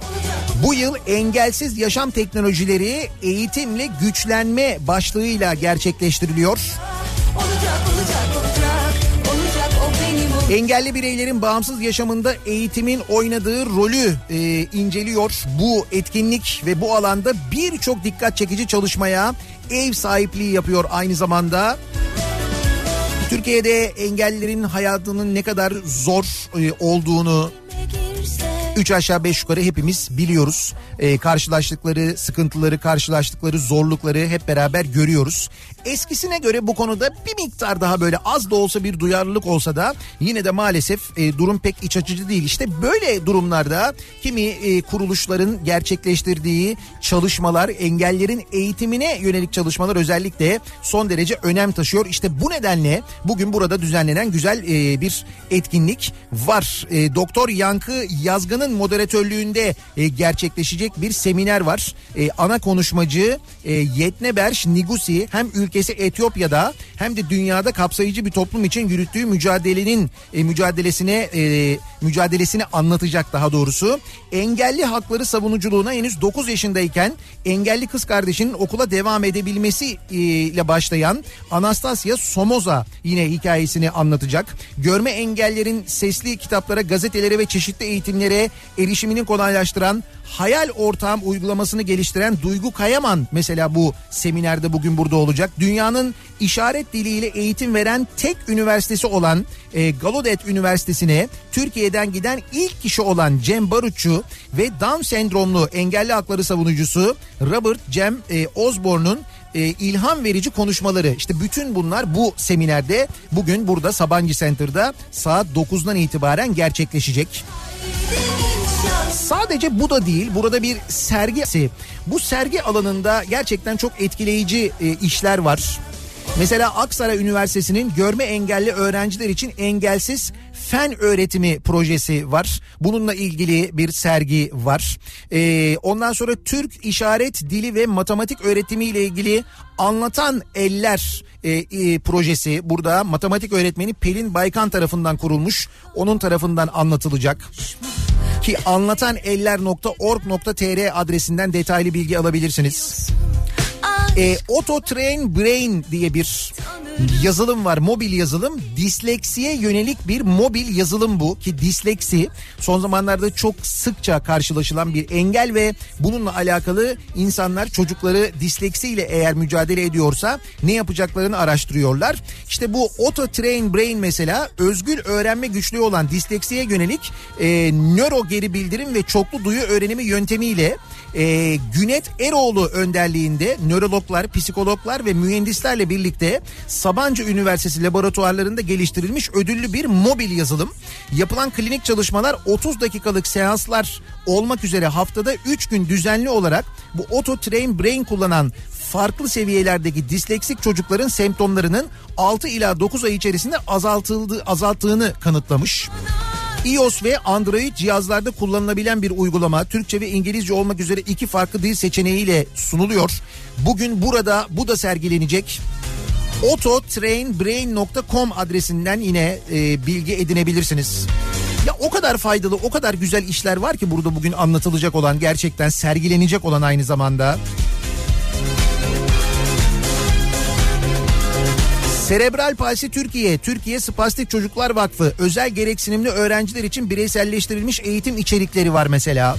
Bu yıl engelsiz yaşam teknolojileri eğitimle güçlenme başlığıyla gerçekleştiriliyor. Olacak olacak olacak. Olacak o benim o. Engelli bireylerin bağımsız yaşamında eğitimin oynadığı rolü e, inceliyor. Bu etkinlik ve bu alanda birçok dikkat çekici çalışmaya ev sahipliği yapıyor aynı zamanda. Türkiye'de engellilerin hayatının ne kadar zor e, olduğunu girse. Üç aşağı beş yukarı hepimiz biliyoruz. Ee, karşılaştıkları sıkıntıları, karşılaştıkları zorlukları hep beraber görüyoruz. Eskisine göre bu konuda bir miktar daha böyle az da olsa bir duyarlılık olsa da yine de maalesef e, durum pek iç açıcı değil. İşte böyle durumlarda kimi e, kuruluşların gerçekleştirdiği çalışmalar, engellerin eğitimine yönelik çalışmalar özellikle son derece önem taşıyor. İşte bu nedenle bugün burada düzenlenen güzel e, bir etkinlik var. E, Doktor Yankı Yazgan'ın moderatörlüğünde e, gerçekleşecek bir seminer var. E, ana konuşmacı e, Yetneberş Nigusi hem ülkesi Etiyopya'da hem de dünyada kapsayıcı bir toplum için yürüttüğü mücadelenin e, mücadelesine e, mücadelesini anlatacak daha doğrusu. Engelli hakları savunuculuğuna henüz 9 yaşındayken engelli kız kardeşinin okula devam edebilmesi e, ile başlayan Anastasia Somoza yine hikayesini anlatacak. Görme engellerin sesli kitaplara, gazetelere ve çeşitli eğitimlere erişimini kolaylaştıran Hayal Ortağım uygulamasını geliştiren Duygu Kayaman mesela bu seminerde bugün burada olacak. Dünyanın işaret diliyle eğitim veren tek üniversitesi olan e, Gallaudet Üniversitesi'ne Türkiye'den giden ilk kişi olan Cem Barutçu ve Down sendromlu engelli hakları savunucusu Robert Cem e, Osborne'un e, ilham verici konuşmaları. İşte bütün bunlar bu seminerde bugün burada Sabancı Center'da saat 9'dan itibaren gerçekleşecek. Sadece bu da değil. Burada bir sergi. Bu sergi alanında gerçekten çok etkileyici e, işler var. Mesela Aksaray Üniversitesi'nin görme engelli öğrenciler için engelsiz fen öğretimi projesi var. Bununla ilgili bir sergi var. Ee, ondan sonra Türk işaret dili ve matematik öğretimi ile ilgili anlatan eller e, e, projesi burada matematik öğretmeni Pelin Baykan tarafından kurulmuş. Onun tarafından anlatılacak ki anlataneller.org.tr adresinden detaylı bilgi alabilirsiniz. E, Auto Train Brain diye bir yazılım var mobil yazılım disleksiye yönelik bir mobil yazılım bu ki disleksi son zamanlarda çok sıkça karşılaşılan bir engel ve bununla alakalı insanlar çocukları disleksiyle eğer mücadele ediyorsa ne yapacaklarını araştırıyorlar. İşte bu Auto Train Brain mesela özgül öğrenme güçlüğü olan disleksiye yönelik e, nöro geri bildirim ve çoklu duyu öğrenimi yöntemiyle e, Günet Eroğlu önderliğinde nörologlar, psikologlar ve mühendislerle birlikte Sabancı Üniversitesi laboratuvarlarında geliştirilmiş ödüllü bir mobil yazılım. Yapılan klinik çalışmalar 30 dakikalık seanslar olmak üzere haftada 3 gün düzenli olarak bu Auto Train Brain kullanan farklı seviyelerdeki disleksik çocukların semptomlarının 6 ila 9 ay içerisinde azaltıldığı azalttığını kanıtlamış. iOS ve Android cihazlarda kullanılabilen bir uygulama. Türkçe ve İngilizce olmak üzere iki farklı dil seçeneğiyle sunuluyor. Bugün burada bu da sergilenecek. autotrainbrain.com adresinden yine e, bilgi edinebilirsiniz. Ya o kadar faydalı, o kadar güzel işler var ki burada bugün anlatılacak olan, gerçekten sergilenecek olan aynı zamanda. Serebral Palsi Türkiye, Türkiye Spastik Çocuklar Vakfı özel gereksinimli öğrenciler için bireyselleştirilmiş eğitim içerikleri var mesela.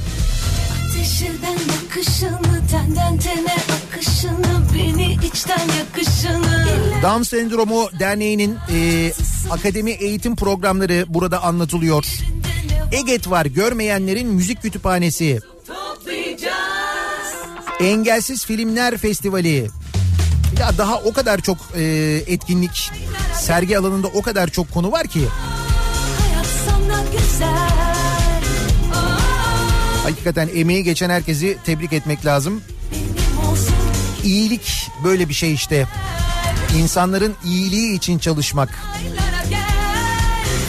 Ateşinden bakışını, tenden tene akışını, beni içten yakışını. Down Sendromu Derneği'nin e, akademi eğitim programları burada anlatılıyor. EGET var, görmeyenlerin müzik kütüphanesi. Engelsiz Filmler Festivali. Ya daha o kadar çok e, etkinlik, sergi alanında o kadar çok konu var ki. Hakikaten emeği geçen herkesi tebrik etmek lazım. İyilik böyle bir şey işte. İnsanların iyiliği için çalışmak.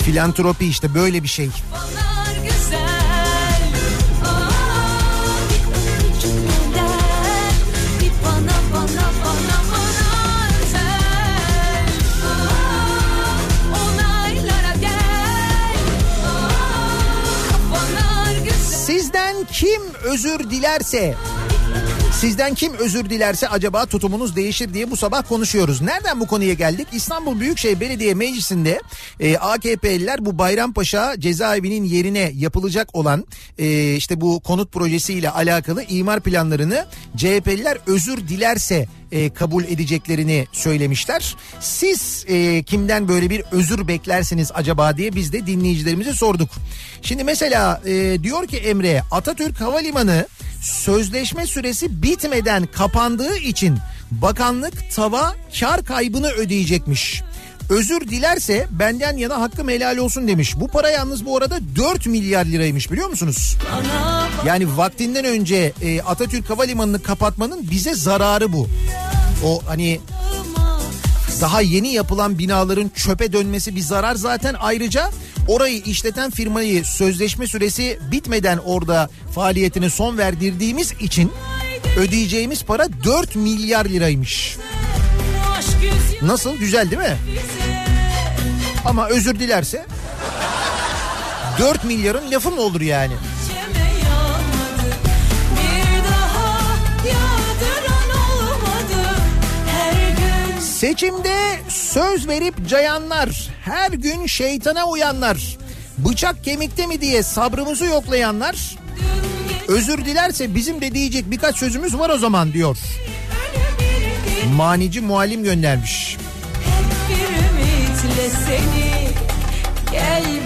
Filantropi işte böyle bir şey. Bana özür dilerse Sizden kim özür dilerse acaba tutumunuz değişir diye bu sabah konuşuyoruz. Nereden bu konuya geldik? İstanbul Büyükşehir Belediye Meclisi'nde e, AKP'liler bu Bayrampaşa cezaevinin yerine yapılacak olan e, işte bu konut projesiyle alakalı imar planlarını CHP'liler özür dilerse e, kabul edeceklerini söylemişler. Siz e, kimden böyle bir özür beklersiniz acaba diye biz de dinleyicilerimize sorduk. Şimdi mesela e, diyor ki Emre Atatürk Havalimanı sözleşme süresi bitmeden kapandığı için bakanlık tava kar kaybını ödeyecekmiş. Özür dilerse benden yana hakkım helal olsun demiş. Bu para yalnız bu arada 4 milyar liraymış biliyor musunuz? Yani vaktinden önce e, Atatürk Havalimanı'nı kapatmanın bize zararı bu. O hani daha yeni yapılan binaların çöpe dönmesi bir zarar zaten ayrıca orayı işleten firmayı sözleşme süresi bitmeden orada faaliyetine son verdirdiğimiz için ödeyeceğimiz para 4 milyar liraymış. Nasıl güzel değil mi? Ama özür dilerse 4 milyarın lafı mı olur yani? Seçimde söz verip cayanlar, her gün şeytana uyanlar, bıçak kemikte mi diye sabrımızı yoklayanlar, özür dilerse bizim de diyecek birkaç sözümüz var o zaman diyor. Manici muallim göndermiş. bir ümitle seni gel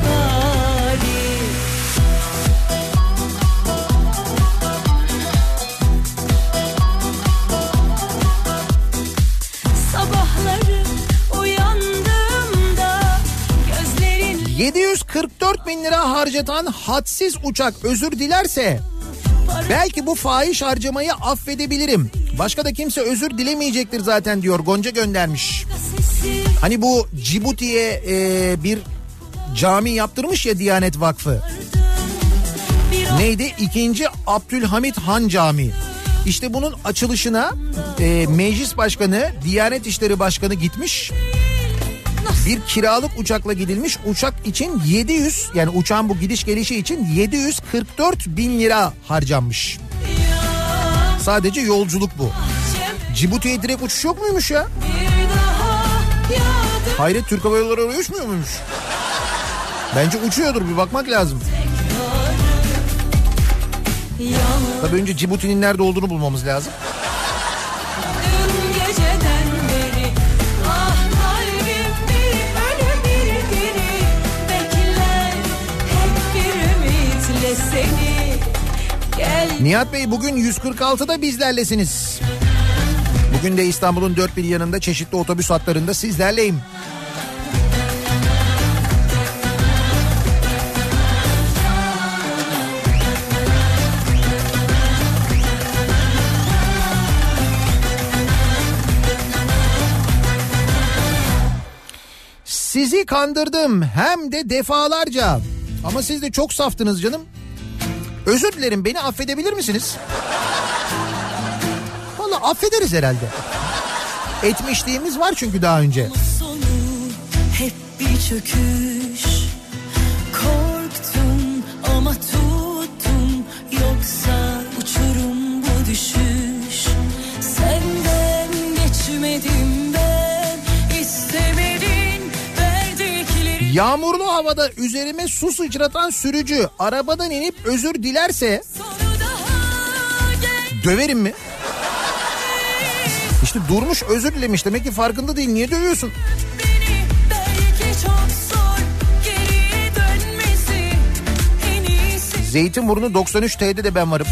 744 bin lira harcatan hadsiz uçak özür dilerse belki bu fahiş harcamayı affedebilirim. Başka da kimse özür dilemeyecektir zaten diyor Gonca göndermiş. Hani bu Cibuti'ye e, bir cami yaptırmış ya Diyanet Vakfı. Neydi? İkinci Abdülhamit Han Camii. İşte bunun açılışına e, meclis başkanı, Diyanet İşleri Başkanı gitmiş. Bir kiralık uçakla gidilmiş. Uçak için 700 yani uçağın bu gidiş gelişi için 744 bin lira harcanmış. Sadece yolculuk bu. Cibuti'ye direkt uçuş yok muymuş ya? Hayret Türk Hava Yolları oraya muymuş? Bence uçuyordur bir bakmak lazım. Tabii önce Cibuti'nin nerede olduğunu bulmamız lazım. Nihat Bey bugün 146'da bizlerlesiniz. Bugün de İstanbul'un dört bir yanında çeşitli otobüs hatlarında sizlerleyim. Sizi kandırdım hem de defalarca. Ama siz de çok saftınız canım. Özür dilerim beni affedebilir misiniz? Valla affederiz herhalde. Etmişliğimiz var çünkü daha önce. sonu hep bir çöküş Yağmurlu havada üzerime su sıçratan sürücü arabadan inip özür dilerse döverim mi? İşte durmuş özür dilemiş demek ki farkında değil niye dövüyorsun? Zeytinburnu 93 T'de de ben varım.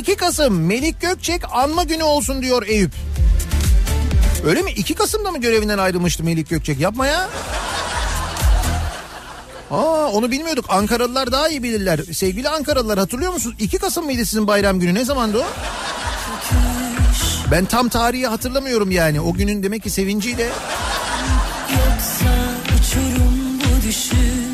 2 Kasım Melik Gökçek anma günü olsun diyor Eyüp. Öyle mi? 2 Kasım'da mı görevinden ayrılmıştı Melik Gökçek? Yapma ya. Aa onu bilmiyorduk. Ankaralılar daha iyi bilirler. Sevgili Ankaralılar hatırlıyor musunuz? 2 Kasım mıydı sizin bayram günü? Ne zamandı o? Ben tam tarihi hatırlamıyorum yani. O günün demek ki sevinciyle. Yoksa uçurum bu düşüş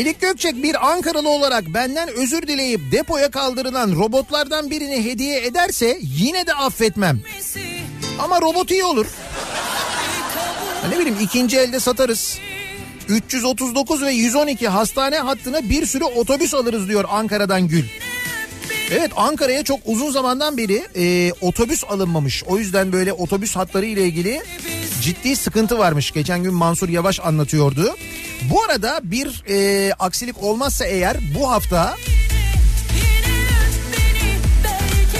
Melik Gökçek bir Ankaralı olarak benden özür dileyip depoya kaldırılan robotlardan birini hediye ederse yine de affetmem. Ama robot iyi olur. Ha ne bileyim ikinci elde satarız. 339 ve 112 hastane hattına bir sürü otobüs alırız diyor Ankara'dan Gül. Evet Ankara'ya çok uzun zamandan beri e, otobüs alınmamış. O yüzden böyle otobüs hatları ile ilgili ciddi sıkıntı varmış. Geçen gün Mansur Yavaş anlatıyordu. Bu arada bir e, aksilik olmazsa eğer bu hafta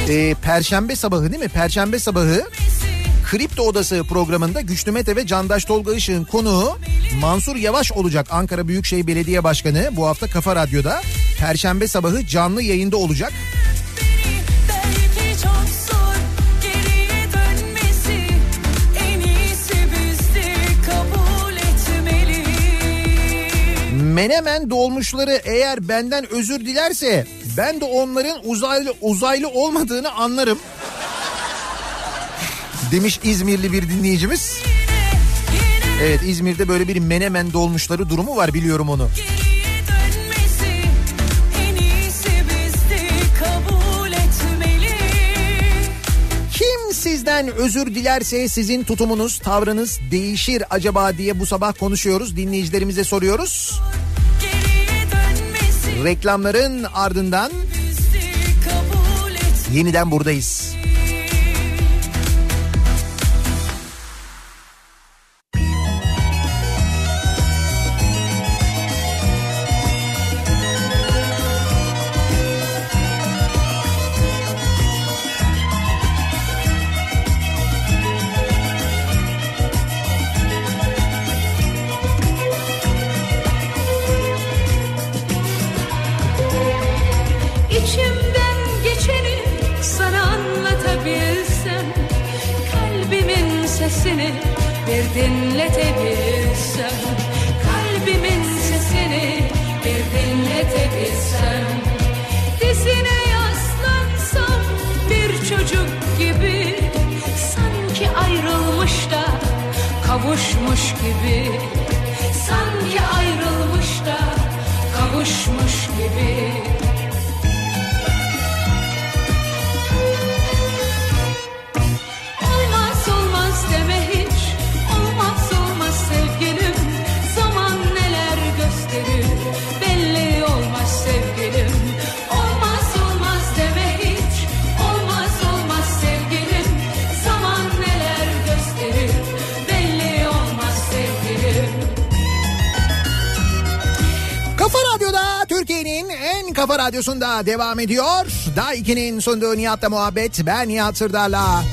e, Perşembe sabahı değil mi? Perşembe sabahı Kripto Odası programında Güçlü Mete ve Candaş Tolga Işık'ın konuğu Mansur Yavaş olacak. Ankara Büyükşehir Belediye Başkanı bu hafta Kafa Radyo'da Perşembe sabahı canlı yayında olacak. Menemen dolmuşları eğer benden özür dilerse ben de onların uzaylı uzaylı olmadığını anlarım. Demiş İzmirli bir dinleyicimiz. Evet İzmir'de böyle bir menemen dolmuşları durumu var biliyorum onu. Geriye Kim sizden özür dilerse sizin tutumunuz, tavrınız değişir acaba diye bu sabah konuşuyoruz. Dinleyicilerimize soruyoruz. Reklamların ardından yeniden buradayız. En kafa radyosunda devam ediyor. Daha 2'nin sunduğu Nihat'la muhabbet. Ben Nihat Sırdar'la.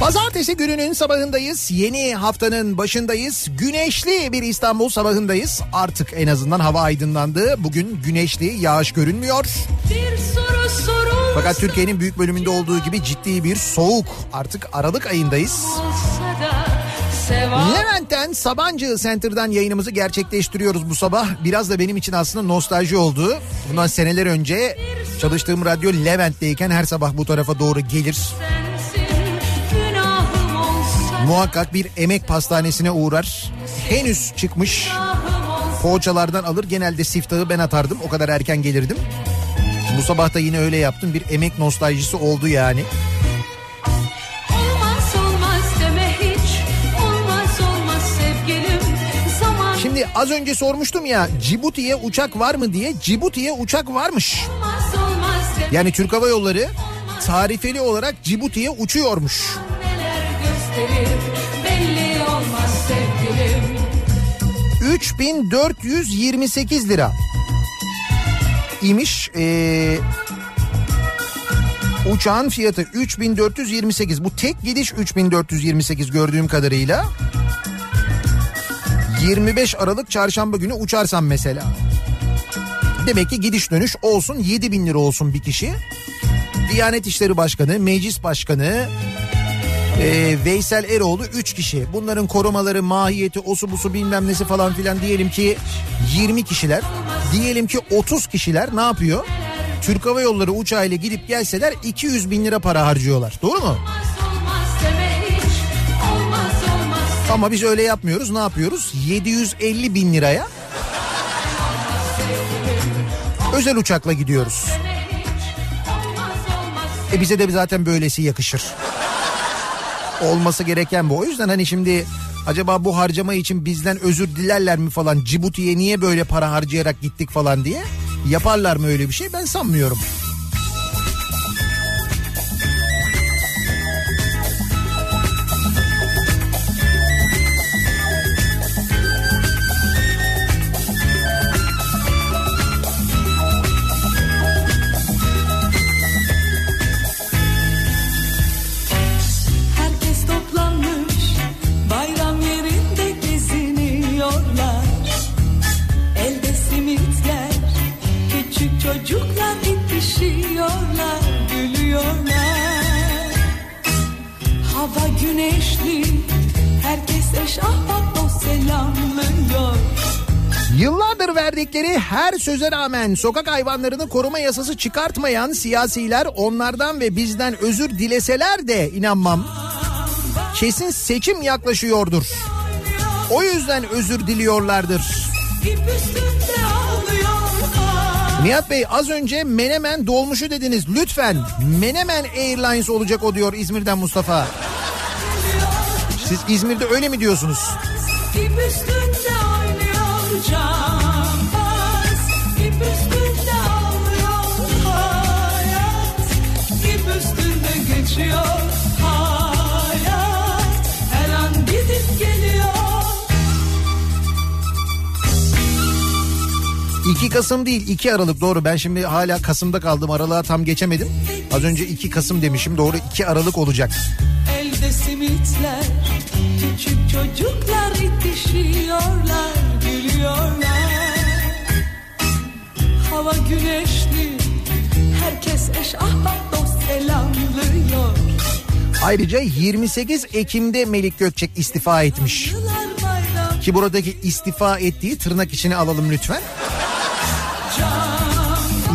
Pazartesi gününün sabahındayız. Yeni haftanın başındayız. Güneşli bir İstanbul sabahındayız. Artık en azından hava aydınlandı. Bugün güneşli, yağış görünmüyor. Bir soru sorulsa Fakat Türkiye'nin büyük bölümünde olduğu gibi ciddi bir soğuk. Artık Aralık ayındayız. da sevap Levent'ten Sabancı Center'dan yayınımızı gerçekleştiriyoruz bu sabah. Biraz da benim için aslında nostalji oldu. Bundan seneler önce çalıştığım radyo Levent'teyken her sabah bu tarafa doğru gelir. sensin Muhakkak bir emek pastanesine uğrar. Henüz çıkmış poğaçalardan alır. Genelde siftahı ben atardım. O kadar erken gelirdim. Bu sabah da yine öyle yaptım. Bir emek nostaljisi oldu yani. olmaz Şimdi az önce sormuştum ya Cibuti'ye uçak var mı diye. Cibuti'ye uçak varmış. Yani Türk Hava Yolları tarifeli olarak Cibuti'ye uçuyormuş. gösterir belli olmaz sevgilim 3428 lira imiş ee, uçağın fiyatı 3428 bu tek gidiş 3428 gördüğüm kadarıyla 25 Aralık çarşamba günü uçarsam mesela demek ki gidiş dönüş olsun 7000 lira olsun bir kişi Diyanet İşleri Başkanı, Meclis Başkanı, ee, Veysel Eroğlu 3 kişi. Bunların korumaları, mahiyeti, osu busu bilmem nesi falan filan diyelim ki 20 kişiler. Diyelim ki 30 kişiler ne yapıyor? Türk Hava Yolları uçağıyla gidip gelseler 200 bin lira para harcıyorlar. Doğru mu? Ama biz öyle yapmıyoruz. Ne yapıyoruz? 750 bin liraya özel uçakla gidiyoruz. E bize de zaten böylesi yakışır. Olması gereken bu. O yüzden hani şimdi acaba bu harcama için bizden özür dilerler mi falan Cibuti'ye niye böyle para harcayarak gittik falan diye yaparlar mı öyle bir şey ben sanmıyorum. Verdikleri her söze rağmen sokak hayvanlarını koruma yasası çıkartmayan siyasiler onlardan ve bizden özür dileseler de inanmam. Kesin seçim yaklaşıyordur. O yüzden özür diliyorlardır. Nihat Bey az önce Menemen dolmuşu dediniz. Lütfen Menemen Airlines olacak o diyor İzmir'den Mustafa. Siz İzmir'de öyle mi diyorsunuz? İp üstünde geçiyor hayat Her an gidip geliyor. 2 Kasım değil 2 Aralık. Doğru ben şimdi hala Kasım'da kaldım. Aralığa tam geçemedim. Az önce 2 Kasım demişim. Doğru 2 Aralık olacak. Elde simitler Küçük çocuklar itişiyorlar Gülüyorlar. Hava güneşli Herkes eş ahbap Ayrıca 28 Ekim'de Melik Gökçek istifa etmiş. Ki buradaki istifa ettiği tırnak içine alalım lütfen.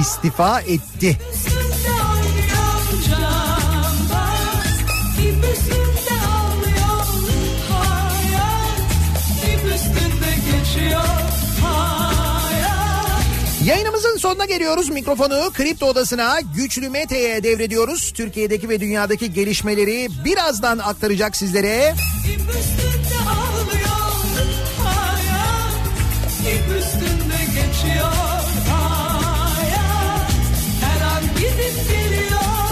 İstifa etti. üstünde sonuna geliyoruz. Mikrofonu Kripto Odası'na Güçlü Mete'ye devrediyoruz. Türkiye'deki ve dünyadaki gelişmeleri birazdan aktaracak sizlere.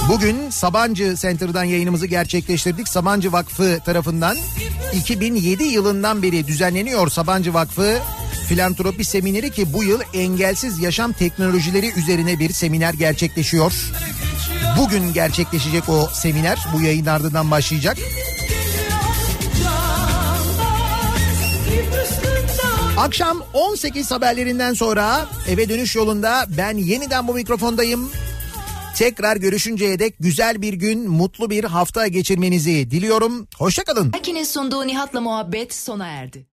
Bugün Sabancı Center'dan yayınımızı gerçekleştirdik. Sabancı Vakfı tarafından 2007 yılından beri düzenleniyor Sabancı Vakfı Filantropi Semineri ki bu yıl engelsiz yaşam teknolojileri üzerine bir seminer gerçekleşiyor. Bugün gerçekleşecek o seminer. Bu yayın ardından başlayacak. Akşam 18 haberlerinden sonra eve dönüş yolunda ben yeniden bu mikrofondayım. Tekrar görüşünceye dek güzel bir gün, mutlu bir hafta geçirmenizi diliyorum. Hoşçakalın. Akinin sunduğu Nihat'la muhabbet sona erdi.